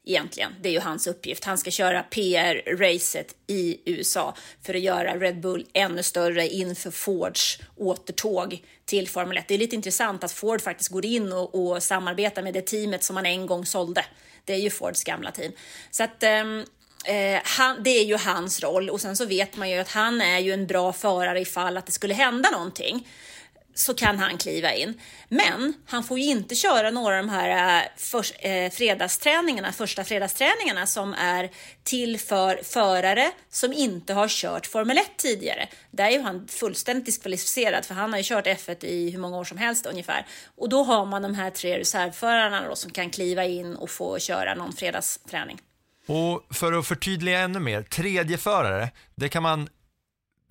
egentligen. Det är ju hans uppgift. Han ska köra PR-racet i USA för att göra Red Bull ännu större inför Fords återtåg till Formel 1. Det är lite intressant att Ford faktiskt går in och, och samarbetar med det teamet som man en gång sålde. Det är ju Fords gamla team. Så att um, Eh, han, det är ju hans roll och sen så vet man ju att han är ju en bra förare ifall att det skulle hända någonting så kan han kliva in. Men han får ju inte köra några av de här eh, för, eh, fredagsträningarna, första fredagsträningarna som är till för förare som inte har kört Formel 1 tidigare. Där är ju han fullständigt diskvalificerad för han har ju kört F1 i hur många år som helst ungefär. Och då har man de här tre reservförarna då som kan kliva in och få köra någon fredagsträning. Och för att förtydliga ännu mer, tredje förare, det kan man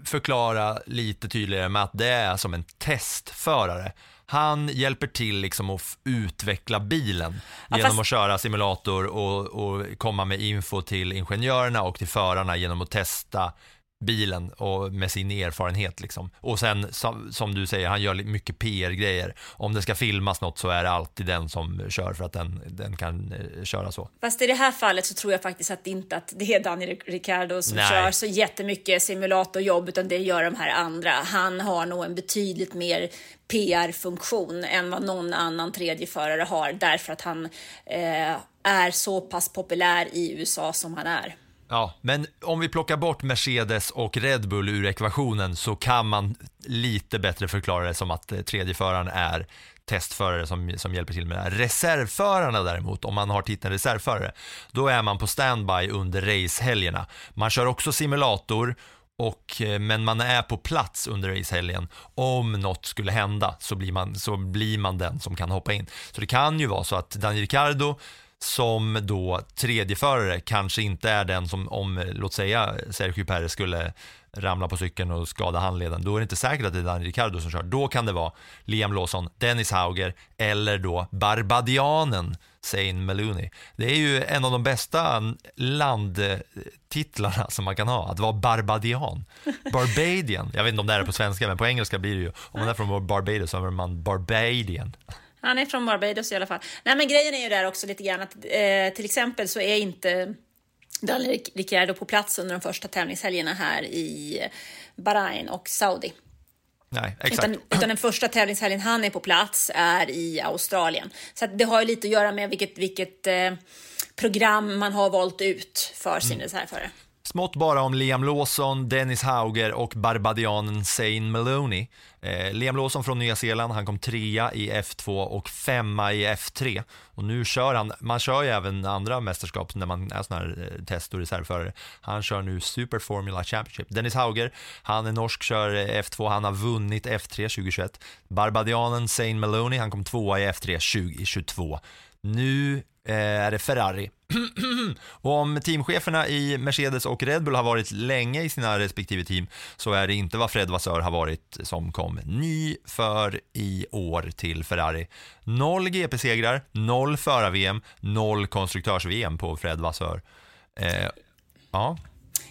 förklara lite tydligare med att det är som en testförare. Han hjälper till liksom att utveckla bilen Ja, genom fast- att köra simulator och, och komma med info till ingenjörerna och till förarna genom att testa bilen och med sin erfarenhet liksom. Och sen som, som du säger, han gör mycket PR-grejer. Om det ska filmas något så är det alltid den som kör för att den, den kan eh, köra så. Fast i det här fallet så tror jag faktiskt att inte att det är Daniel Ricciardo som Nej. kör så jättemycket simulatorjobb utan det gör de här andra. Han har nog en betydligt mer PR-funktion än vad någon annan tredjeförare har därför att han eh, är så pass populär i USA som han är. Ja, men om vi plockar bort Mercedes och Red Bull ur ekvationen så kan man lite bättre förklara det som att tredje tredjeföraren är testförare som, som hjälper till med det här. Reservförarna däremot, om man har titeln reservförare, då är man på standby under racehelgerna. Man kör också simulator och, eh, men man är på plats under racehelgen. Om något skulle hända så blir, man, så blir man den som kan hoppa in. Så det kan ju vara så att Daniel Ricciardo som då tredjeförare kanske inte är den som, om låt säga Sergio Perez skulle ramla på cykeln och skada handleden, då är det inte säkert att det är Daniel Ricciardo som kör. Då kan det vara Liam Lawson, Dennis Hauger eller då Barbadianen Zane Maloney. Det är ju en av de bästa landtitlarna som man kan ha, att vara Barbadian. Barbadian, jag vet inte om det är på svenska, men på engelska blir det ju, om man är från Barbados så är man Barbadian. Han är från Barbados i alla fall. Nej, men grejen är ju där också lite grann att eh, till exempel så är inte Daniel Ricciardo på plats under de första tävlingshelgerna här i Bahrain och Saudi. Nej, exakt. Utan, utan den första tävlingshelgen han är på plats är i Australien. Så det har ju lite att göra med vilket, vilket eh, program man har valt ut för sin reservförare. Smått bara om Liam Lawson, Dennis Hauger och barbadianen Zane Maloney. Eh, Liam Lawson från Nya Zeeland, han kom trea i F2 och femma i F3. Och nu kör han, man kör ju även andra mästerskap när man är sån här eh, test och reservförare. Han kör nu Super Formula Championship. Dennis Hauger, han är norsk, kör eh, F2, han har vunnit F3 2021. Barbadianen Zane Maloney, han kom tvåa i F3 2022. Nu eh, är det Ferrari och om teamcheferna i Mercedes och Red Bull har varit länge i sina respektive team så är det inte vad Fred Vassör har varit som kom ny för i år till Ferrari. Noll GP-segrar, noll förar-VM, noll konstruktörs-VM på Fred Vassör. Eh, ja,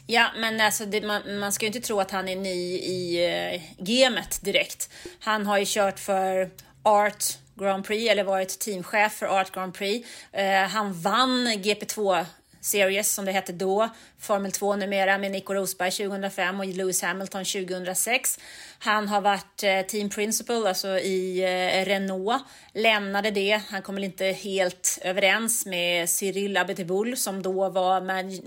Ja, men alltså det, man, man ska ju inte tro att han är ny i eh, gamet direkt. Han har ju kört för Art Grand Prix, eller varit teamchef för Art Grand Prix. Eh, han vann GP2 Series som det hette då, Formel 2 numera med Nico Rosberg 2005 och Lewis Hamilton 2006. Han har varit eh, team principal, alltså i eh, Renault, lämnade det. Han kom väl inte helt överens med Cyril Abiteboul som då var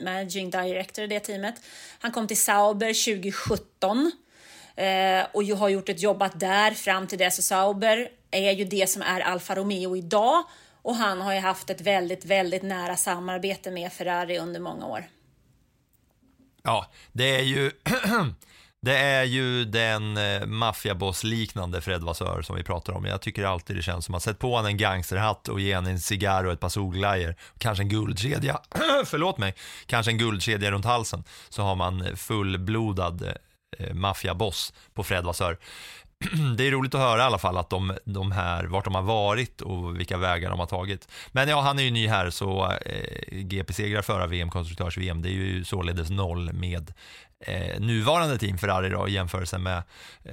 managing director i det teamet. Han kom till Sauber 2017 eh, och jag har gjort ett jobbat där fram till dess. Och Sauber är ju det som är Alfa Romeo idag och han har ju haft ett väldigt, väldigt nära samarbete med Ferrari under många år. ja det är ju <clears throat> Det är ju den eh, maffiaboss-liknande Fred Vassör som vi pratar om. Jag tycker alltid det känns som att sätta på honom en gangsterhatt och ge honom en cigarr och ett par solglajjor. Kanske en guldkedja, <clears throat> förlåt mig, kanske en guldkedja runt halsen. Så har man fullblodad eh, Eh, maffiaboss på Fred Vassör. <clears throat> Det är roligt att höra i alla fall att de, de här, vart de har varit och vilka vägar de har tagit. Men ja, han är ju ny här så eh, GP-segrar förra VM, konstruktörs-VM, det är ju således noll med eh, nuvarande team Ferrari då, i jämförelse med eh,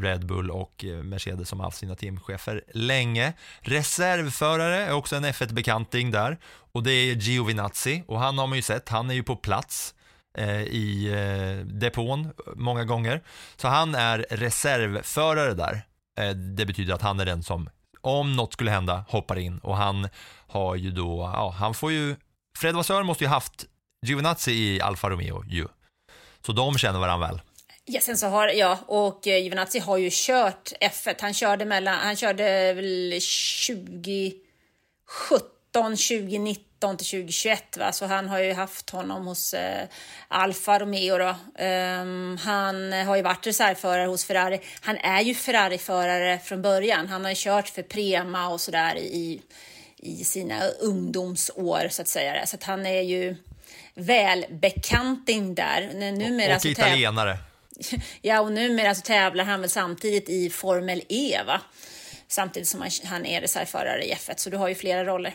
Red Bull och eh, Mercedes som har haft sina teamchefer länge. Reservförare är också en F1-bekanting där och det är Giovinazzi och han har man ju sett, han är ju på plats eh, Eh, i eh, depån många gånger. Så han är reservförare där. Eh, det betyder att han är den som, om något skulle hända, hoppar in och han har ju då, ja, han får ju, Fred Vassör måste ju haft Giovinazzi i Alfa Romeo ju. Så de känner varandra väl. Ja, sen så har, ja, och Giovinazzi har ju kört F1. Han körde mellan, han körde väl 2017, 2019 till 2021 va, så han har ju haft honom hos eh, Alfa Romeo då. Um, han har ju varit reservförare hos Ferrari. Han är ju Ferrari-förare från början. Han har ju kört för Prema och sådär i, i sina ungdomsår så att säga. Så att han är ju välbekanting där. Numera och italienare. <laughs> Ja, och numera så tävlar han väl samtidigt i Formel E, va? Samtidigt som han är reservförare i F1, så du har ju flera roller.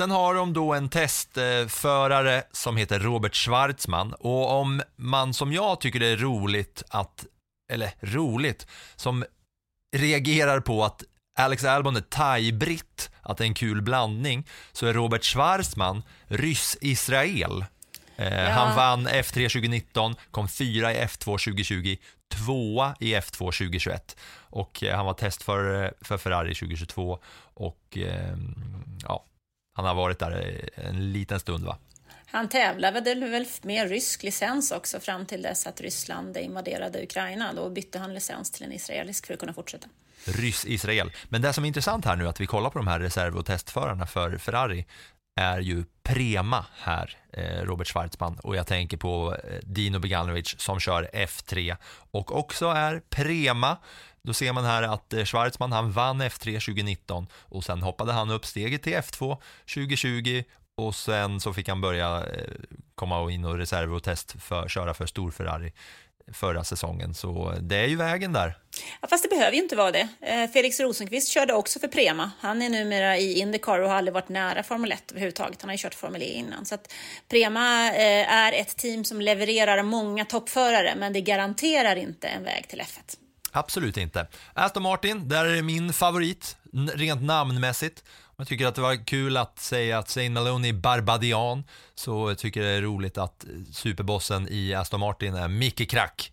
Sen har de då en testförare som heter Robert Schwarzman och om man som jag tycker det är roligt att, eller roligt, som reagerar på att Alex Albon är thai-britt, att det är en kul blandning, så är Robert Schwarzman ryss-israel. Eh, ja. Han vann F3 2019, kom fyra i F2 2020, tvåa i F2 2021 och eh, han var testförare för Ferrari 2022 och eh, ja, han har varit där en liten stund va. Han tävlade väl med rysk licens också fram till dess att Ryssland invaderade Ukraina. Då bytte han licens till en israelisk för att kunna fortsätta. Ryss-Israel. Men det som är intressant här nu att vi kollar på de här reserv och testförarna för Ferrari är ju Prema här, eh, Robert Schwarzman och jag tänker på eh, Dino Beganovic som kör F3 och också är Prema. Då ser man här att eh, Schwarzman han vann F3 2019 och sen hoppade han upp steget till F2 2020 och sen så fick han börja eh, komma in och reserv och test för, köra för stor Ferrari eh, förra säsongen, så det är ju vägen där. Ja, fast det behöver ju inte vara det. Felix Rosenqvist körde också för Prema. Han är numera i Indycar och har aldrig varit nära Formel 1 överhuvudtaget. Han har ju kört Formel E innan. Så att Prema är ett team som levererar många toppförare, men det garanterar inte en väg till F1. Absolut inte. Aston Martin, där är det min favorit, rent namnmässigt. Jag tycker att det var kul att säga att Zayn Maloney är Barbadian, så jag tycker det är roligt att superbossen i Aston Martin är Micke Krack.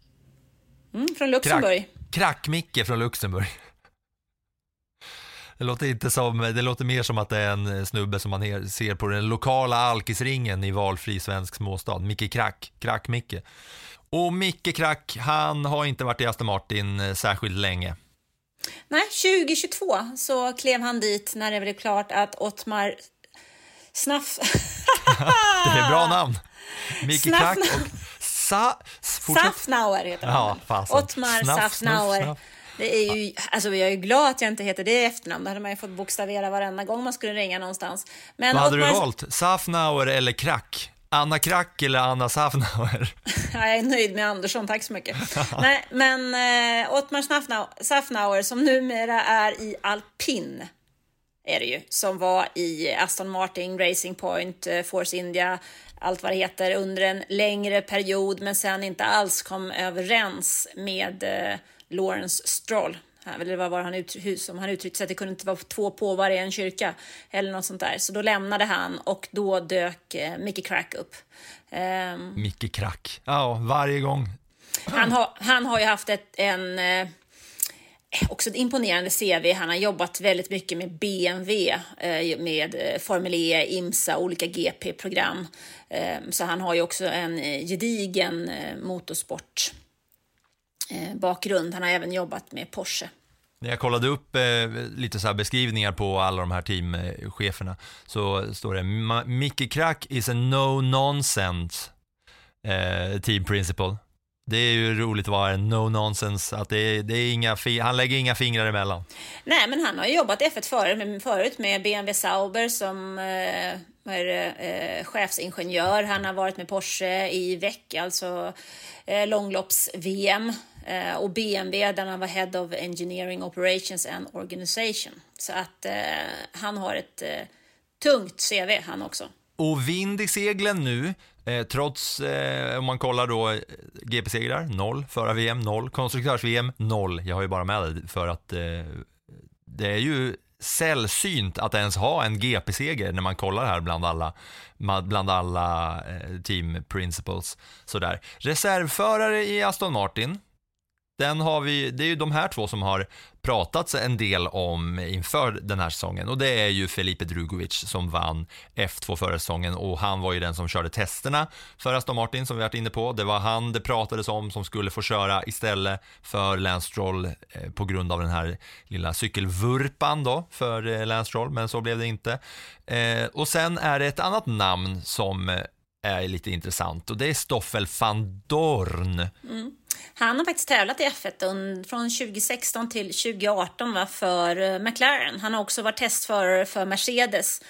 Mm, från Luxemburg. Krack-Micke från Luxemburg. Det låter, inte som, det låter mer som att det är en snubbe som man ser på den lokala alkisringen i valfri svensk småstad. Micke Krack, Krack-Micke. Och Micke Krack, han har inte varit i Aston Martin eh, särskilt länge. Nej, 2022 så klev han dit när det blev klart att Ottmar Snaff... <laughs> det är bra namn. <laughs> Micke Krack och Sa... Safnauer heter han. Ja, Ottmar Safnauer. Det är ju, alltså jag är glad att jag inte heter det efternamn. Då hade man ju fått bokstavera varenda gång man skulle ringa någonstans. Men Vad hade Ottmar... du valt? Safnauer eller Krack? Anna Krack eller Anna Safnauer? <laughs> jag är nöjd med Andersson, tack så mycket. <laughs> Nej, men eh, Ottmar Safnauer som numera är i alpin. är det ju, som var i Aston Martin, Racing Point, eh, Force India, allt vad det heter, under en längre period, men sen inte alls kom överens med eh, Lawrence Stroll. Eller vad var han ut, som han uttryckte sig, att det kunde inte vara två påvar i en kyrka eller något sånt där. Så då lämnade han och då dök eh, Mickey Crack upp. Um, Mickey Crack, ja, varje gång. Han har, han har ju haft ett, en eh, också ett imponerande CV. Han har jobbat väldigt mycket med BMW, eh, med eh, Formel E, IMSA, olika GP-program. Eh, så han har ju också en gedigen motorsport Eh, bakgrund. Han har även jobbat med Porsche. När jag kollade upp eh, lite så beskrivningar på alla de här teamcheferna så står det Mickey Krack is a no nonsense eh, team principal. Det är ju roligt att vara en no nonsense, att det är, det är inga, han lägger inga fingrar emellan. Nej, men han har jobbat F1 förut, förut med BMW Sauber som eh, är, eh, chefsingenjör. Han har varit med Porsche i VEC, alltså eh, långlopps-VM. Eh, och BMW där han var Head of Engineering Operations and Organization. Så att eh, han har ett eh, tungt CV han också. Och vind i seglen nu, eh, trots, eh, om man kollar då, eh, GP-segrar, noll, förra VM, noll, konstruktörs-VM, noll. Jag har ju bara med det för att eh, det är ju sällsynt att ens ha en GP-seger när man kollar här bland alla, bland alla eh, team principles. Sådär. Reservförare i Aston Martin, den har vi, det är ju de här två som har pratats en del om inför den här säsongen och det är ju Felipe Drugovic som vann F2 förra säsongen och han var ju den som körde testerna för Aston Martin som vi varit inne på. Det var han det pratades om som skulle få köra istället för Lance Stroll eh, på grund av den här lilla cykelvurpan då för eh, Lance Stroll, men så blev det inte. Eh, och sen är det ett annat namn som är lite intressant och det är Stoffel van Dorn. Mm. Han har faktiskt tävlat i F1 från 2016 till 2018 va, för eh, McLaren. Han har också varit testförare för Mercedes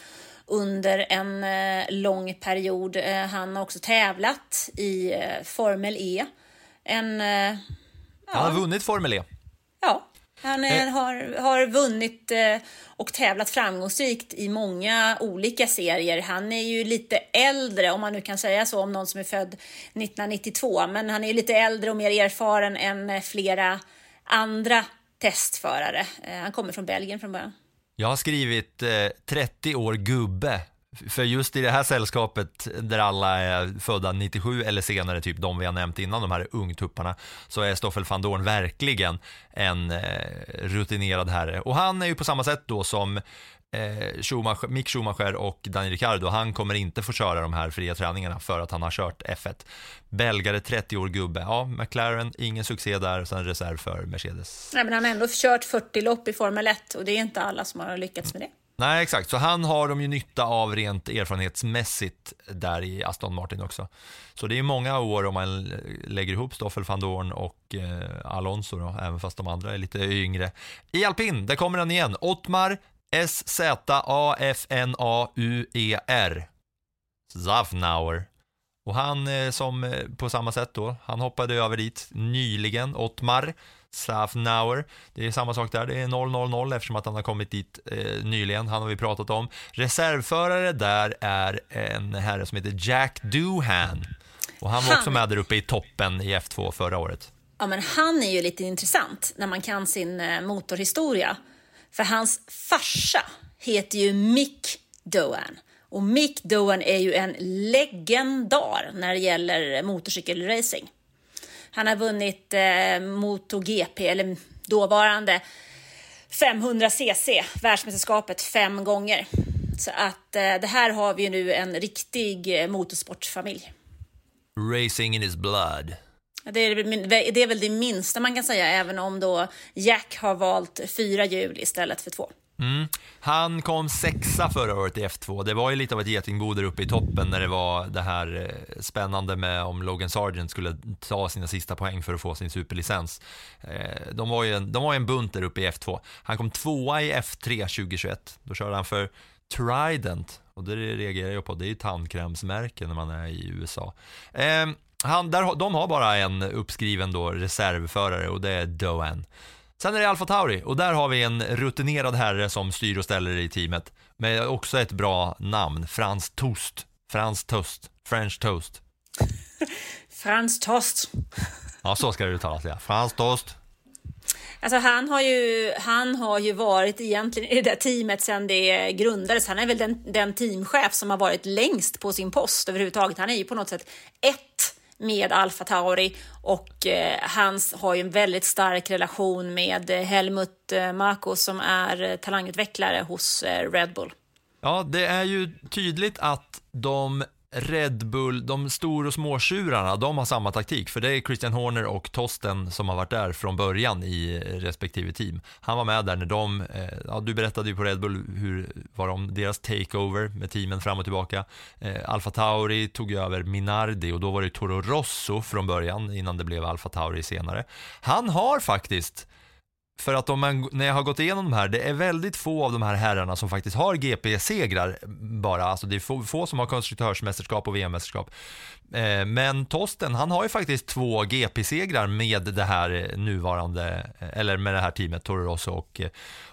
under en eh, lång period. Eh, han har också tävlat i Formel E. En, ja. Han har vunnit Formel E. Ja, han är, har, har vunnit eh, och tävlat framgångsrikt i många olika serier. Han är ju lite äldre, om man nu kan säga så, om någon som är född 1992. Men han är lite äldre och mer erfaren än eh, flera andra testförare. Eh, han kommer från Belgien från början. Jag har skrivit eh, 30 år gubbe för just i det här sällskapet där alla är födda 97 eller senare, typ de vi har nämnt innan, de här ungtupparna, så är Stoffel van Dorn verkligen en eh, rutinerad herre. Och han är ju på samma sätt då som eh, Schumacher, Mick Schumacher och Daniel Ricciardo, han kommer inte få köra de här fria träningarna för att han har kört F1. Belgare, 30 år gubbe, ja, McLaren, ingen succé där, sen reserv för Mercedes. Nej, men han har ändå kört 40 lopp i Formel 1 och det är inte alla som har lyckats med det. Nej, exakt. Så han har de ju nytta av rent erfarenhetsmässigt där i Aston Martin också. Så det är många år om man lägger ihop Stoffel van Dorn och eh, Alonso då, även fast de andra är lite yngre. I alpin, där kommer han igen. Ottmar S-Z-A-F-N-A-U-E-R. Zafnauer. Och han eh, som eh, på samma sätt då, han hoppade över dit nyligen, Ottmar. Safnauer. Det är samma sak där, det är 0-0-0 eftersom att han har kommit dit eh, nyligen, han har vi pratat om. Reservförare där är en herre som heter Jack Doohan. Och han var han... också med där uppe i toppen i F2 förra året. Ja, men han är ju lite intressant när man kan sin eh, motorhistoria. För hans farsa heter ju Mick Doohan. Och Mick Doohan är ju en legendar när det gäller motorcykelracing. Han har vunnit eh, MotoGP, eller dåvarande 500cc, världsmästerskapet, fem gånger. Så att eh, det här har vi ju nu en riktig eh, motorsportfamilj. Racing in his blood. Det är, det är väl det minsta man kan säga, även om då Jack har valt fyra hjul istället för två. Mm. Han kom sexa förra året i F2. Det var ju lite av ett getingbo där uppe i toppen när det var det här eh, spännande med om Logan Sargent skulle ta sina sista poäng för att få sin superlicens. Eh, de var ju en, de var en bunt där uppe i F2. Han kom tvåa i F3 2021. Då körde han för Trident och det reagerar jag på. Det är ju tandkrämsmärke när man är i USA. Ehm, han, där, de har bara en uppskriven då reservförare och det är Doan. Sen är det Alfa Tauri och där har vi en rutinerad herre som styr och ställer i teamet. Med också ett bra namn, Frans Toast. Frans Toast. French Toast. <laughs> Frans Tost. Ja, så ska det uttalas ja. Frans Toast. Alltså han har ju, han har ju varit egentligen i det där teamet sedan det grundades. Han är väl den, den teamchef som har varit längst på sin post överhuvudtaget. Han är ju på något sätt ett med Alfa Tauri och eh, har ju en väldigt stark relation med eh, Helmut eh, Marko som är eh, talangutvecklare hos Red Bull. Ja, det är ju tydligt att de Red Bull, de stor och småtjurarna, de har samma taktik. För det är Christian Horner och Tosten som har varit där från början i respektive team. Han var med där när de, eh, ja, du berättade ju på Red Bull hur var de, deras takeover med teamen fram och tillbaka. Eh, Alfa Tauri tog över Minardi och då var det Toro Rosso från början innan det blev Alfa Tauri senare. Han har faktiskt för att om man, när jag har gått igenom de här, det är väldigt få av de här herrarna som faktiskt har GP-segrar bara. Alltså det är få, få som har konstruktörsmästerskap och VM-mästerskap. Eh, men Tosten, han har ju faktiskt två GP-segrar med det här nuvarande, eller med det här teamet, Toro Rosso och,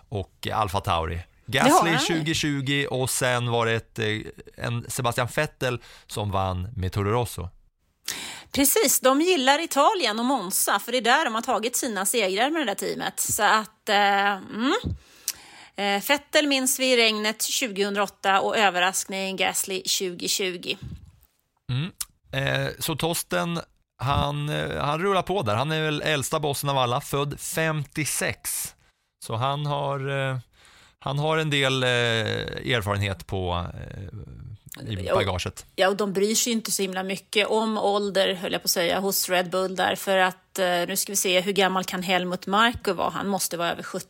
och Alfa Tauri. Gasly 2020 och sen var det ett, eh, en Sebastian Vettel som vann med Toro Rosso. Precis, de gillar Italien och Monza för det är där de har tagit sina segrar med det där teamet. Så att, eh, mm. Eh, minns vi i regnet 2008 och överraskning Gasly 2020. Mm. Eh, så Tosten, han, eh, han rullar på där. Han är väl äldsta bossen av alla, född 56. Så han har, eh, han har en del eh, erfarenhet på eh, i bagaget. Ja, och de bryr sig inte så himla mycket om ålder, höll jag på att säga, hos Red Bull där. För att, eh, nu ska vi se, hur gammal kan Helmut Marko vara? Han måste vara över 70.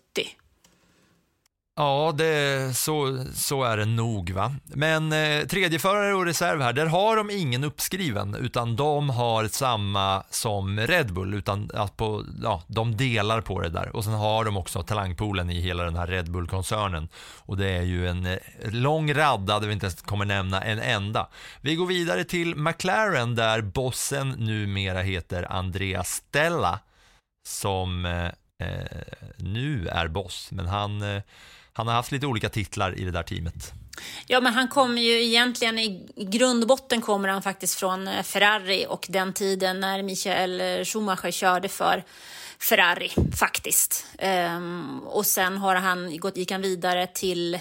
Ja, det, så, så är det nog. va. Men eh, tredjeförare och reserv här, där har de ingen uppskriven, utan de har samma som Red Bull, utan att på, ja, de delar på det där. Och sen har de också talangpoolen i hela den här Red Bull-koncernen. Och det är ju en eh, lång radda där vi inte ens kommer nämna en enda. Vi går vidare till McLaren där bossen numera heter Andreas Stella, som eh, eh nu är boss, men han eh, han har haft lite olika titlar i det där teamet. Ja, men han kommer ju egentligen i grundbotten kommer han faktiskt från eh, Ferrari och den tiden när Michael eh, Schumacher körde för Ferrari faktiskt. Um, och sen har han gått, gick han vidare till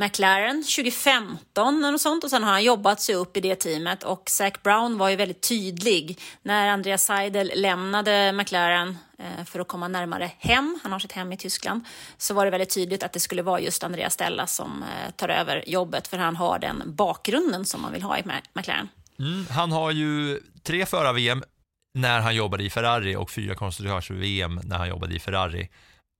McLaren 2015 och sånt och sen har han jobbat sig upp i det teamet och Zac Brown var ju väldigt tydlig när Andreas Seidel lämnade McLaren eh, för att komma närmare hem, han har sitt hem i Tyskland, så var det väldigt tydligt att det skulle vara just Andreas Stella som eh, tar över jobbet för han har den bakgrunden som man vill ha i McLaren. Mm, han har ju tre förar-VM när han jobbade i Ferrari och fyra konstruktörs-VM när han jobbade i Ferrari.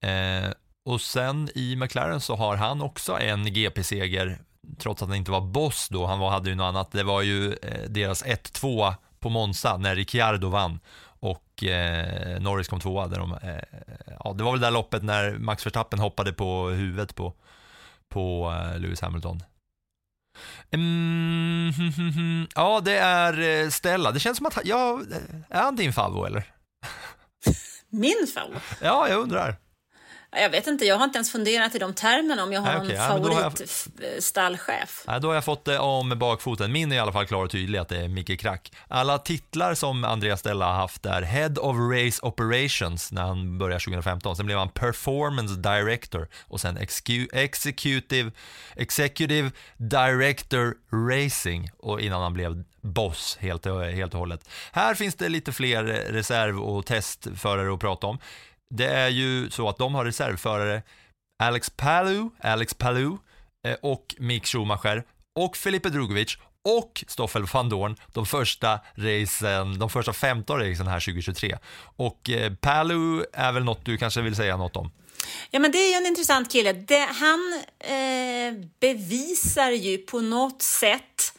Eh, och sen i McLaren så har han också en GP-seger, trots att han inte var boss då, han var, hade ju något annat. Det var ju eh, deras 1-2 på Monza när Ricciardo vann och eh, Norris kom tvåa. Där de, eh, ja, det var väl det där loppet när Max Verstappen hoppade på huvudet på, på eh, Lewis Hamilton. Mm, <laughs> ja, det är eh, Stella. Det känns som att, ja, är han din favvo eller? <laughs> Min favvo? Ja, jag undrar. Jag vet inte, jag har inte ens funderat i de termerna om jag har Nej, någon okay. favoritstallchef. Nej, då har jag fått det om bakfoten. Min är i alla fall klar och tydlig att det är Micke Krack. Alla titlar som Andreas Stella har haft är Head of Race Operations när han började 2015. Sen blev han Performance Director och sen Executive, Executive Director Racing och innan han blev boss helt, helt och hållet. Här finns det lite fler reserv och testförare att prata om det är ju så att de har reservförare Alex Palou, Alex Palou eh, och Mick Schumacher och Felipe Drugovic och Stoffel van Dorn de första racen, de första 15 racen här 2023. Och eh, Palou är väl något du kanske vill säga något om? Ja, men det är ju en intressant kille. Det, han eh, bevisar ju på något sätt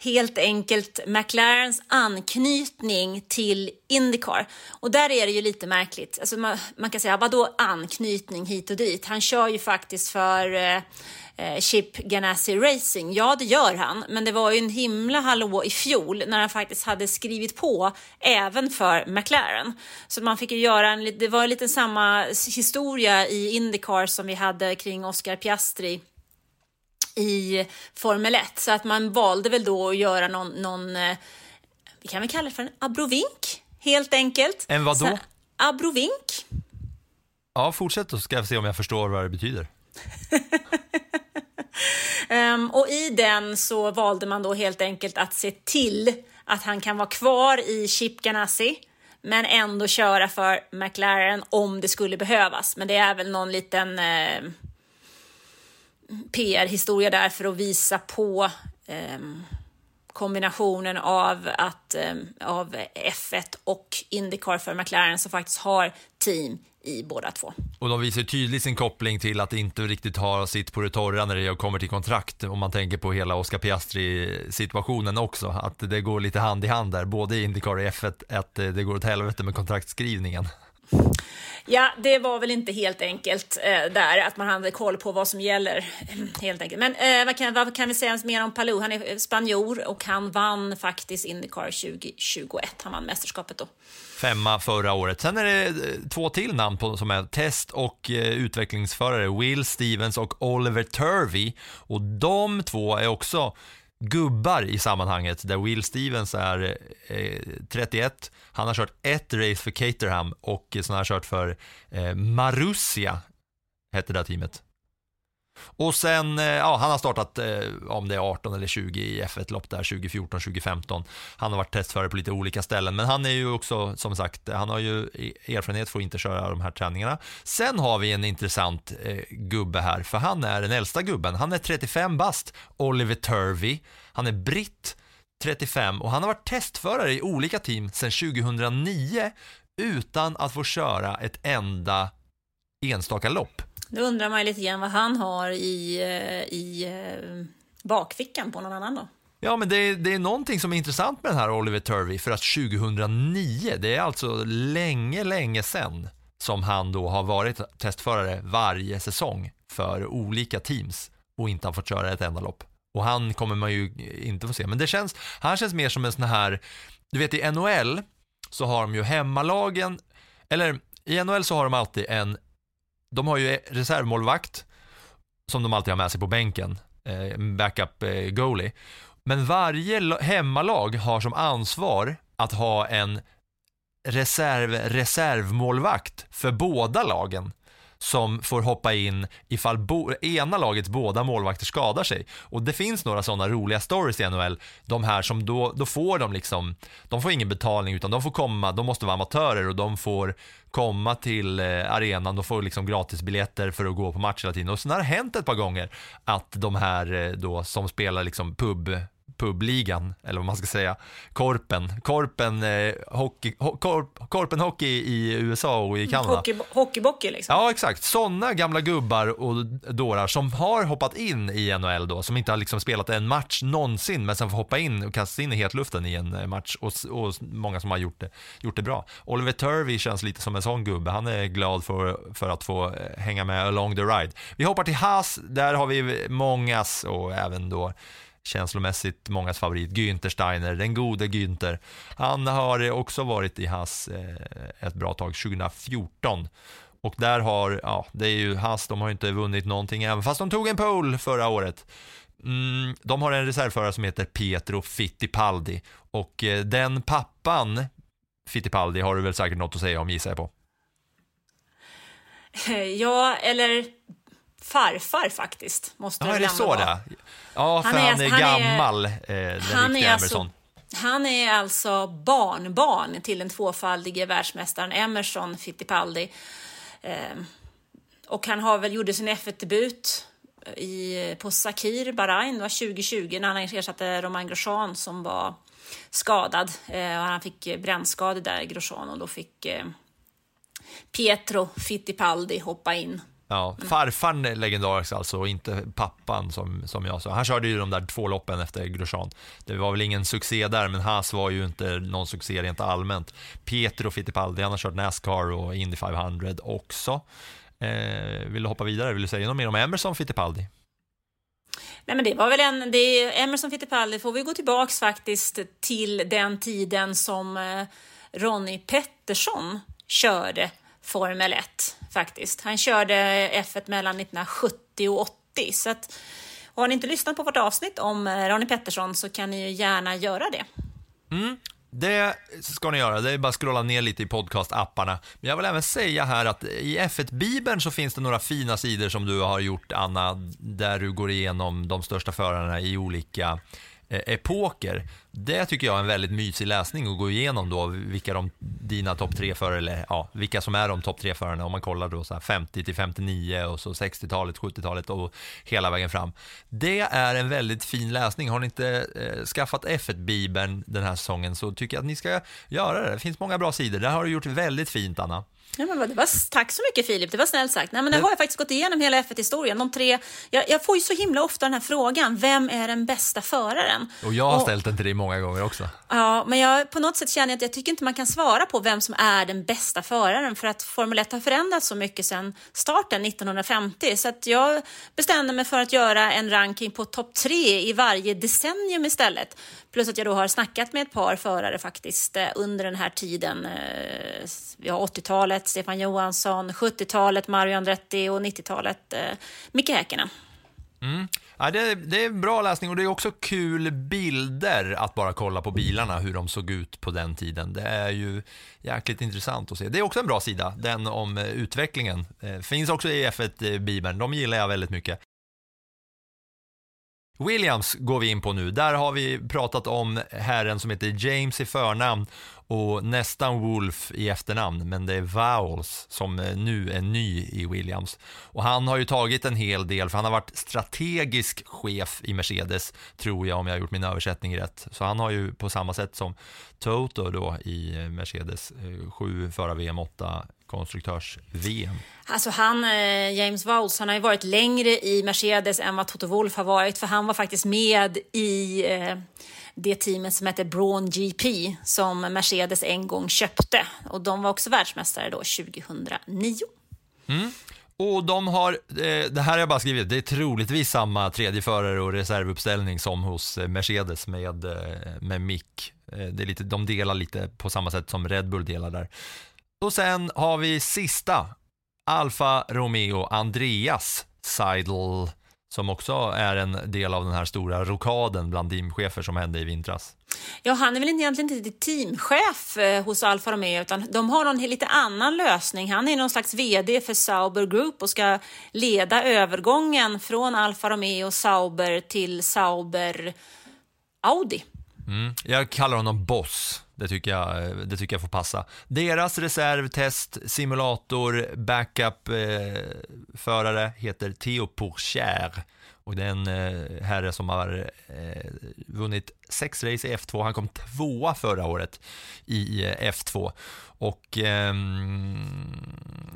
helt enkelt McLarens anknytning till Indycar. Och där är det ju lite märkligt. Alltså man, man kan säga, vadå anknytning hit och dit? Han kör ju faktiskt för eh, eh, Chip Ganassi Racing. Ja, det gör han, men det var ju en himla hallå i fjol när han faktiskt hade skrivit på även för McLaren. Så man fick ju göra en, det var lite samma historia i Indycar som vi hade kring Oscar Piastri i Formel 1. Så att man valde väl då att göra någon, någon eh, vi kan väl kalla det för en abrovink, helt enkelt. En vadå? Så, abrovink. Ja, fortsätt då ska jag se om jag förstår vad det betyder. um, <laughs> och i den så valde man då helt enkelt att se till att han kan vara kvar i Chip Ganassi men ändå köra för McLaren om det skulle behövas. Men det är väl någon liten eh, PR-historia där för att visa på ehm, kombinationen av, att, ehm, av F1 och Indycar för McLaren som faktiskt har team i båda två. Och de visar tydligt sin koppling till att inte riktigt ha sitt på det torra när det kommer till kontrakt. Om man tänker på hela Oscar Piastri-situationen också. Att det går lite hand i hand där, både i Indycar och F1, att det går åt helvete med kontraktskrivningen. Ja, det var väl inte helt enkelt eh, där, att man hade koll på vad som gäller. <clears throat> helt enkelt. Men eh, vad, kan, vad kan vi säga mer om Palou? Han är eh, spanjor och han vann faktiskt Indycar 2021. Han vann mästerskapet då. Femma förra året. Sen är det eh, två till namn på, som är test och eh, utvecklingsförare. Will Stevens och Oliver Turvey. Och de två är också gubbar i sammanhanget där Will Stevens är eh, 31. Han har kört ett race för Caterham och så har han kört för eh, Marussia, hette det teamet. Och sen, eh, ja, han har startat eh, om det är 18 eller 20 i F1-lopp där 2014, 2015. Han har varit testförare på lite olika ställen, men han är ju också, som sagt, han har ju e, erfarenhet för att inte köra de här träningarna. Sen har vi en intressant eh, gubbe här, för han är den äldsta gubben. Han är 35 bast, Oliver Turvey. Han är britt, 35 och han har varit testförare i olika team sedan 2009 utan att få köra ett enda enstaka lopp. Då undrar man ju lite grann vad han har i, eh, i eh, bakfickan på någon annan då. Ja, men det är, det är någonting som är intressant med den här Oliver Turvey för att 2009, det är alltså länge, länge sedan som han då har varit testförare varje säsong för olika teams och inte har fått köra ett enda lopp. Och han kommer man ju inte få se, men det känns, han känns mer som en sån här, du vet i NHL så har de ju hemmalagen, eller i NHL så har de alltid en de har ju reservmålvakt som de alltid har med sig på bänken, eh, backup eh, goalie. Men varje hemmalag har som ansvar att ha en reserv, reservmålvakt för båda lagen som får hoppa in ifall bo, ena lagets båda målvakter skadar sig. Och det finns några sådana roliga stories i NHL. De här som då, då får de liksom, de får ingen betalning utan de får komma, de måste vara amatörer och de får komma till eh, arenan, de får liksom gratisbiljetter för att gå på match hela tiden. Och sen har det hänt ett par gånger att de här eh, då som spelar liksom pub publigan, eller vad man ska säga, Korpen, Korpen, eh, hockey, ho, korp, Korpen Hockey i USA och i Kanada. Hockey, hockeybockey liksom. Ja, exakt. Sådana gamla gubbar och dårar som har hoppat in i NHL då, som inte har liksom spelat en match någonsin, men som får hoppa in och kasta in i hetluften i en eh, match och, och många som har gjort det, gjort det bra. Oliver Turvey känns lite som en sån gubbe. Han är glad för, för att få eh, hänga med along the ride. Vi hoppar till Haas, där har vi mångas och även då känslomässigt mångas favorit, Günther Steiner, den gode Günther. Han har också varit i Haas eh, ett bra tag, 2014. Och där har, ja, det är ju Haas, de har inte vunnit någonting även fast de tog en pole förra året. Mm, de har en reservförare som heter Pietro Fittipaldi och eh, den pappan, Fittipaldi, har du väl säkert något att säga om gissar jag på. <laughs> Ja, eller farfar faktiskt. Måste ja, är det så det? Ja, för han är, han är gammal, är, eh, han är Emerson. Alltså, han är alltså barnbarn till den tvåfaldige världsmästaren Emerson Fittipaldi. Eh, och han har väl gjorde sin F1-debut i, på Sakir, Bahrain, det var 2020 när han ersatte Romain Grosjean som var skadad. Eh, och han fick brännskador där, Grosjean, och då fick eh, Pietro Fittipaldi hoppa in Ja, farfarn är legendarisk alltså och inte pappan som, som jag sa. Han körde ju de där två loppen efter Grosjean. Det var väl ingen succé där, men Haas var ju inte någon succé rent allmänt. Pietro Fittipaldi, han har kört Nascar och Indy 500 också. Eh, vill du hoppa vidare? Vill du säga något mer om Emerson Fittipaldi? Nej, men det var väl en, det Emerson Fittipaldi får vi gå tillbaks faktiskt till den tiden som eh, Ronnie Pettersson körde Formel 1 faktiskt. Han körde F1 mellan 1970 och 80 så att har ni inte lyssnat på vårt avsnitt om eh, Ronnie Pettersson så kan ni ju gärna göra det. Mm. Det ska ni göra, det är bara att scrolla ner lite i podcastapparna. Men jag vill även säga här att i F1-bibeln så finns det några fina sidor som du har gjort, Anna, där du går igenom de största förarna i olika Eh, epoker. Det tycker jag är en väldigt mysig läsning att gå igenom då vilka de, dina topp tre förare, eller ja, vilka som är de topp tre förarna om man kollar då så 50 till 59 och så 60-talet, 70-talet och hela vägen fram. Det är en väldigt fin läsning. Har ni inte eh, skaffat F1-bibeln den här säsongen så tycker jag att ni ska göra det. Det finns många bra sidor. Där har du gjort väldigt fint, Anna. Ja, men det var, tack så mycket Filip, det var snällt sagt. Nej, men det har jag faktiskt gått igenom hela F1-historien. De tre, jag, jag, får ju så himla ofta den här frågan, vem är den bästa föraren? Och jag har och, ställt den till dig många gånger också. Ja, men jag, på något sätt känner jag att jag tycker inte man kan svara på vem som är den bästa föraren för att Formel 1 har förändrats så mycket sedan starten 1950 så att jag bestämde mig för att göra en ranking på topp tre i varje decennium istället. Plus att jag då har snackat med ett par förare faktiskt eh, under den här tiden. Eh, Vi har 80-talet, Stefan Johansson, 70-talet, Mario Andretti och 90-talet, eh, Micke Häkkinen. Mm. Ja, det, det, är bra läsning och det är också kul bilder att bara kolla på bilarna, hur de såg ut på den tiden. Det är ju jäkligt intressant att se. Det är också en bra sida, den om utvecklingen. Finns också i F1-bibeln, de gillar jag väldigt mycket. Williams går vi in på nu. Där har vi pratat om herren som heter James i förnamn och nästan Wolf i efternamn, men det är Vowles som eh, nu är ny i Williams. Och han har ju tagit en hel del, för han har varit strategisk chef i Mercedes, tror jag om jag har gjort min översättning rätt. Så han har ju på samma sätt som Toto då i Mercedes, 7 förra VM, 8 konstruktörs-VM. Alltså han, eh, James Vowles, han har ju varit längre i Mercedes än vad Toto Wolff har varit, för han var faktiskt med i eh, det teamet som hette Braun GP som Mercedes en gång köpte och de var också världsmästare då 2009. Mm. Och de har, eh, det här har jag bara skrivit, det är troligtvis samma tredje förare och reservuppställning som hos Mercedes med, med Mick. Det är lite, de delar lite på samma sätt som Red Bull delar där. Och sen har vi sista, Alfa Romeo Andreas Seidel som också är en del av den här stora rokaden bland teamchefer som hände i vintras. Ja, han är väl egentligen inte teamchef eh, hos Alfa Romeo utan de har någon lite annan lösning. Han är någon slags VD för Sauber Group och ska leda övergången från Alfa Romeo Sauber till Sauber Audi. Mm, jag kallar honom Boss. Det tycker, jag, det tycker jag får passa. Deras reservtest, simulator, backup-förare eh, heter Theo Pourchère. Och det är en eh, herre som har eh, vunnit sex race i F2. Han kom tvåa förra året i eh, F2. Och eh,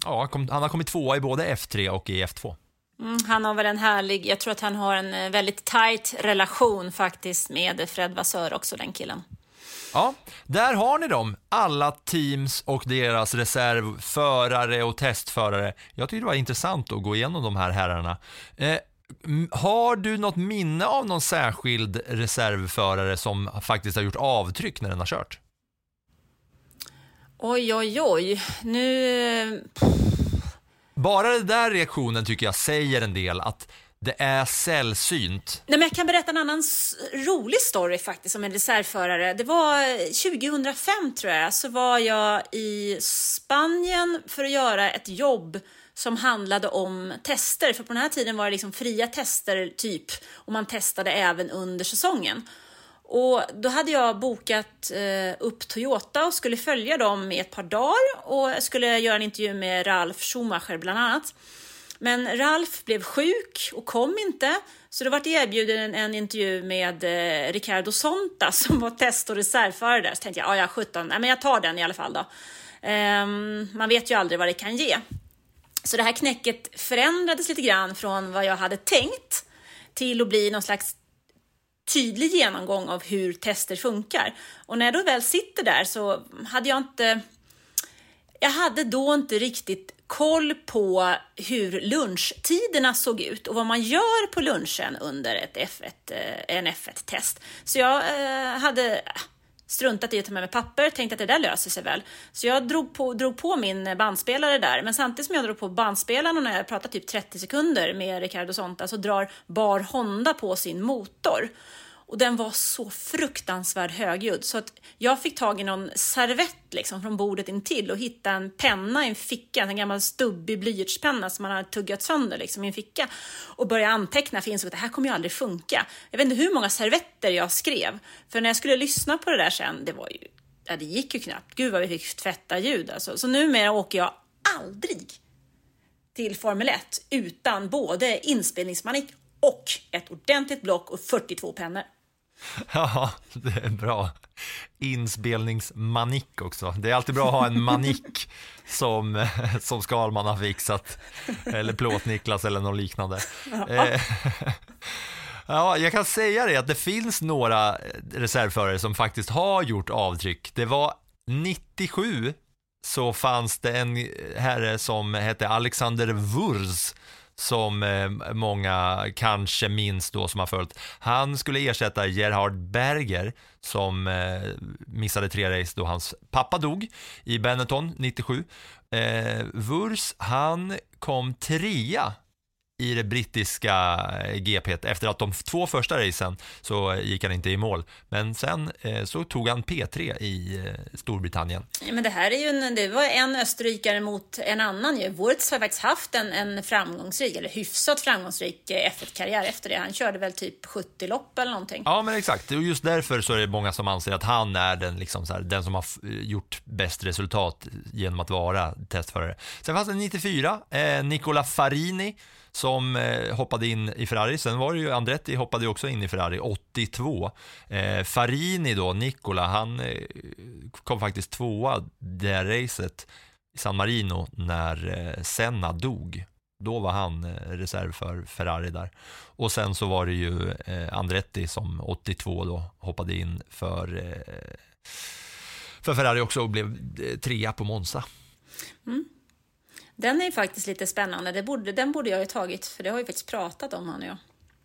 ja, han har kommit tvåa i både F3 och i F2. Mm, han har väl en härlig, jag tror att han har en eh, väldigt tight relation faktiskt med Fred Vassör också, den killen. Ja, där har ni dem. Alla teams och deras reservförare och testförare. Jag tyckte det var intressant att gå igenom de här herrarna. Eh, har du något minne av någon särskild reservförare som faktiskt har gjort avtryck när den har kört? Oj, oj, oj. Nu... Bara den där reaktionen tycker jag säger en del att det är sällsynt. Nej, men jag kan berätta en annan rolig story faktiskt om en reservförare. Det var eh, 2005 tror jag, så var jag i Spanien för att göra ett jobb som handlade om tester. För på den här tiden var det liksom fria tester typ och man testade även under säsongen. Och då hade jag bokat eh, upp Toyota och skulle följa dem i ett par dagar och skulle göra en intervju med Ralf Schumacher bland annat. Men Ralf blev sjuk och kom inte, så då vart erbjuden en, en intervju med eh, Ricardo Sonta <laughs> som var test och reservförare där. Så tänkte jag, ja, ja 17, nej, men jag tar den i alla fall då. Um, man vet ju aldrig vad det kan ge. Så det här knäcket förändrades lite grann från vad jag hade tänkt till att bli någon slags tydlig genomgång av hur tester funkar. Och när jag då väl sitter där så hade jag inte jag hade då inte riktigt koll på hur lunchtiderna såg ut och vad man gör på lunchen under ett F1, eh, en F1-test. Så jag eh, hade struntat i att ta med mig papper, tänkte att det där löser sig väl. Så jag drog på, drog på min bandspelare där, men samtidigt som jag drog på bandspelaren och när jag pratar typ 30 sekunder med Ricardo Sonta så drar Bar Honda på sin motor. Och den var så fruktansvärt högljudd så att jag fick tag i någon servett liksom från bordet intill och hitta en penna i en ficka, en gammal stubbig blyertspenna som man hade tuggat sönder liksom i en ficka och börja anteckna för jag insåg att det här kommer ju aldrig funka. Jag vet inte hur många servetter jag skrev, för när jag skulle lyssna på det där sen, det var ju, ja, det gick ju knappt. Gud vad vi fick tvätta ljud alltså. Så numera åker jag aldrig till Formel 1 utan både inspelningsmanik och ett ordentligt block och 42 pennor. <laughs> Ja, det är bra. Inspelningsmanik också. Det är alltid bra att ha en manik <laughs> som, <laughs> som Skalman har fixat. Eller Plåt-Niklas eller något liknande. Eh, ja, jag kan säga det att det finns några reservförare som faktiskt har gjort avtryck. Det var 97 så fanns det en herre som hette Alexander Wurz som eh, många kanske minns då som har följt. Han skulle ersätta Gerhard Berger som eh, missade tre race då hans pappa dog i Benetton 97. Eh, Wurs, han kom trea i det brittiska eh, GP. Efter att de två första racen så gick han inte i mål. Men sen eh, så tog han P3 i eh, Storbritannien. Ja, men det här är ju en, det var en österrikare mot en annan ju. Wurz har faktiskt haft en, en framgångsrik, eller hyfsat framgångsrik F1-karriär efter det. Han körde väl typ 70 lopp eller någonting. Ja, men exakt. Och just därför så är det många som anser att han är den, liksom här, den som har gjort bäst resultat genom att vara testförare. Sen fanns det 94, eh, Nicola Farini som eh, hoppade in i Ferrari. Sen var det ju Andretti hoppade ju också in i Ferrari 82. Eh, Farini då, Nicola, han eh, kom faktiskt tvåa det racet i San Marino när eh, Senna dog. Då var han eh, reserv för Ferrari där. Och sen så var det ju eh, Andretti som 82 då hoppade in för, eh, för Ferrari också och blev eh, trea på Monza. Mm. Den är faktiskt lite spännande. Det borde, den borde jag ju tagit, för det har ju faktiskt pratat om han och jag.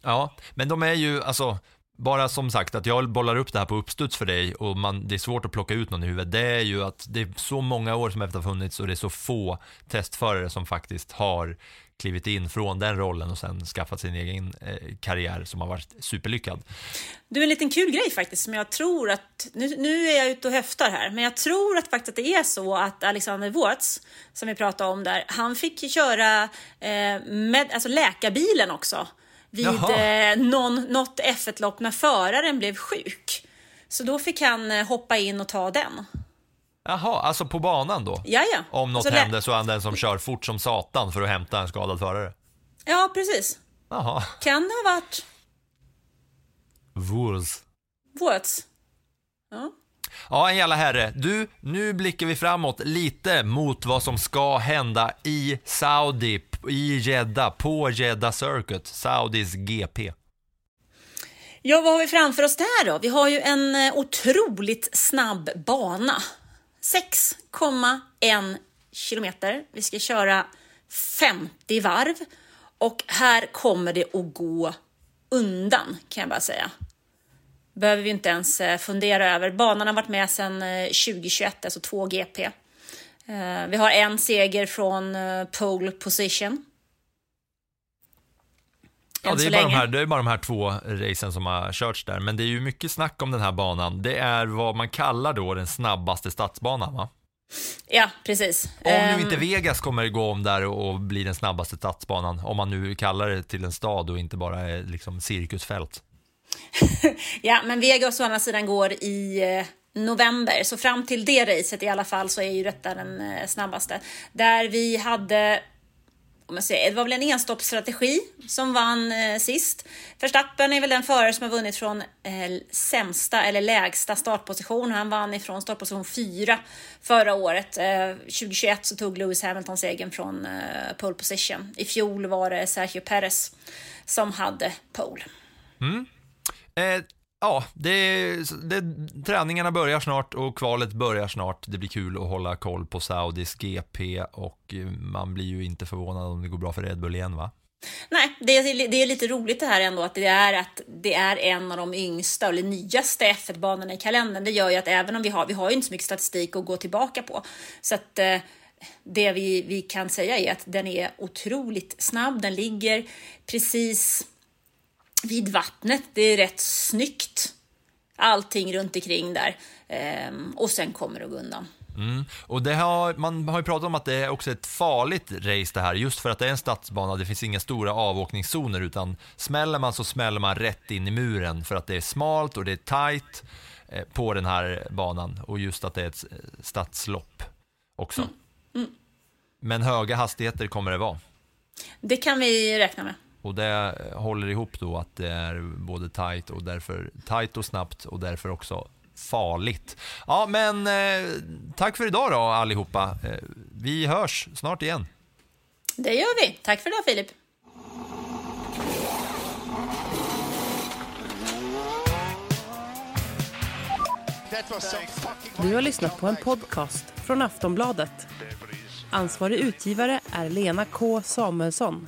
Ja, men de är ju, alltså, bara som sagt att jag bollar upp det här på uppstuds för dig och man, det är svårt att plocka ut någon i huvudet. Det är ju att det är så många år som efter har funnits och det är så få testförare som faktiskt har klivit in från den rollen och sen skaffat sin egen eh, karriär som har varit superlyckad. Du, en liten kul grej faktiskt som jag tror att, nu, nu är jag ute och höftar här, men jag tror att faktiskt att det är så att Alexander Wurz, som vi pratade om där, han fick köra eh, med, alltså läkarbilen också vid eh, någon, något F1-lopp när föraren blev sjuk. Så då fick han eh, hoppa in och ta den. Jaha, alltså på banan då? Ja, ja. Om något så händer så är han den som kör fort som satan för att hämta en skadad förare? Ja, precis. Jaha. Kan det ha varit... Wurz. Wurz. Ja. Ja, en jävla herre. Du, nu blickar vi framåt lite mot vad som ska hända i Saudi, i Jeddah, på Jeddah Circuit, Saudis GP. Ja, vad har vi framför oss där då? Vi har ju en eh, otroligt snabb bana. 6,1 kilometer. Vi ska köra 50 varv och här kommer det att gå undan kan jag bara säga. Behöver vi inte ens eh, fundera över. Banan har varit med sedan eh, 2021, alltså 2 GP. Eh, vi har en seger från pole position. Ja, det är, bara de här, det är bara de här två racen som har körts där, men det är ju mycket snack om den här banan. Det är vad man kallar då den snabbaste stadsbanan, va? Ja, precis. Om nu inte Vegas kommer gå om där och bli den snabbaste stadsbanan, om man nu kallar det till en stad och inte bara liksom cirkusfält. <laughs> ja, men Vegas å andra sidan går i eh, november, så fram till det racet i alla fall så är ju detta den eh, snabbaste. Där vi hade om man säger, det var väl en enstoppsstrategi som vann eh, sist. Verstappen är väl den förare som har vunnit från eh, sämsta eller lägsta startposition. Han vann ifrån startposition 4 förra året. Eh, 2021 så tog Lewis Hamilton segern från eh, pole position. I fjol var det Sergio Perez som hade pole. Mm. Eh, Ja, det, det, träningarna börjar snart och kvalet börjar snart. Det blir kul att hålla koll på Saudis GP och eh, man blir ju inte förvånad om det går bra för Red Bull igen va? Nej, det är, det är lite roligt det här ändå att det är, att det är en av de yngsta eller nyaste F1-banorna i kalendern. Det gör ju att även om vi har, vi har ju inte så mycket statistik att gå tillbaka på. Så att eh, det vi, vi kan säga är att den är otroligt snabb. Den ligger precis vid vattnet. Det är rätt snyggt. Allting runt omkring där. Ehm, och sen kommer det gå undan. Mm. Och det har, man har ju pratat om att det är också ett farligt race det här, just för att det är en stadsbana, det finns inga stora avåkningszoner, utan smäller man så smäller man rätt in i muren, för att det är smalt och det är tight eh, på den här banan, och just att det är ett eh, stadslopp också. Mm. Mm. Men höga hastigheter kommer det vara. Det kan vi räkna med. Och det håller ihop då att det är både tight och därför tight och snabbt och därför också farligt. Ja, men eh, tack för idag då allihopa. Eh, vi hörs snart igen. Det gör vi. Tack för idag Filip. Du har lyssnat på en podcast från Aftonbladet. Ansvarig utgivare är Lena K Samuelsson.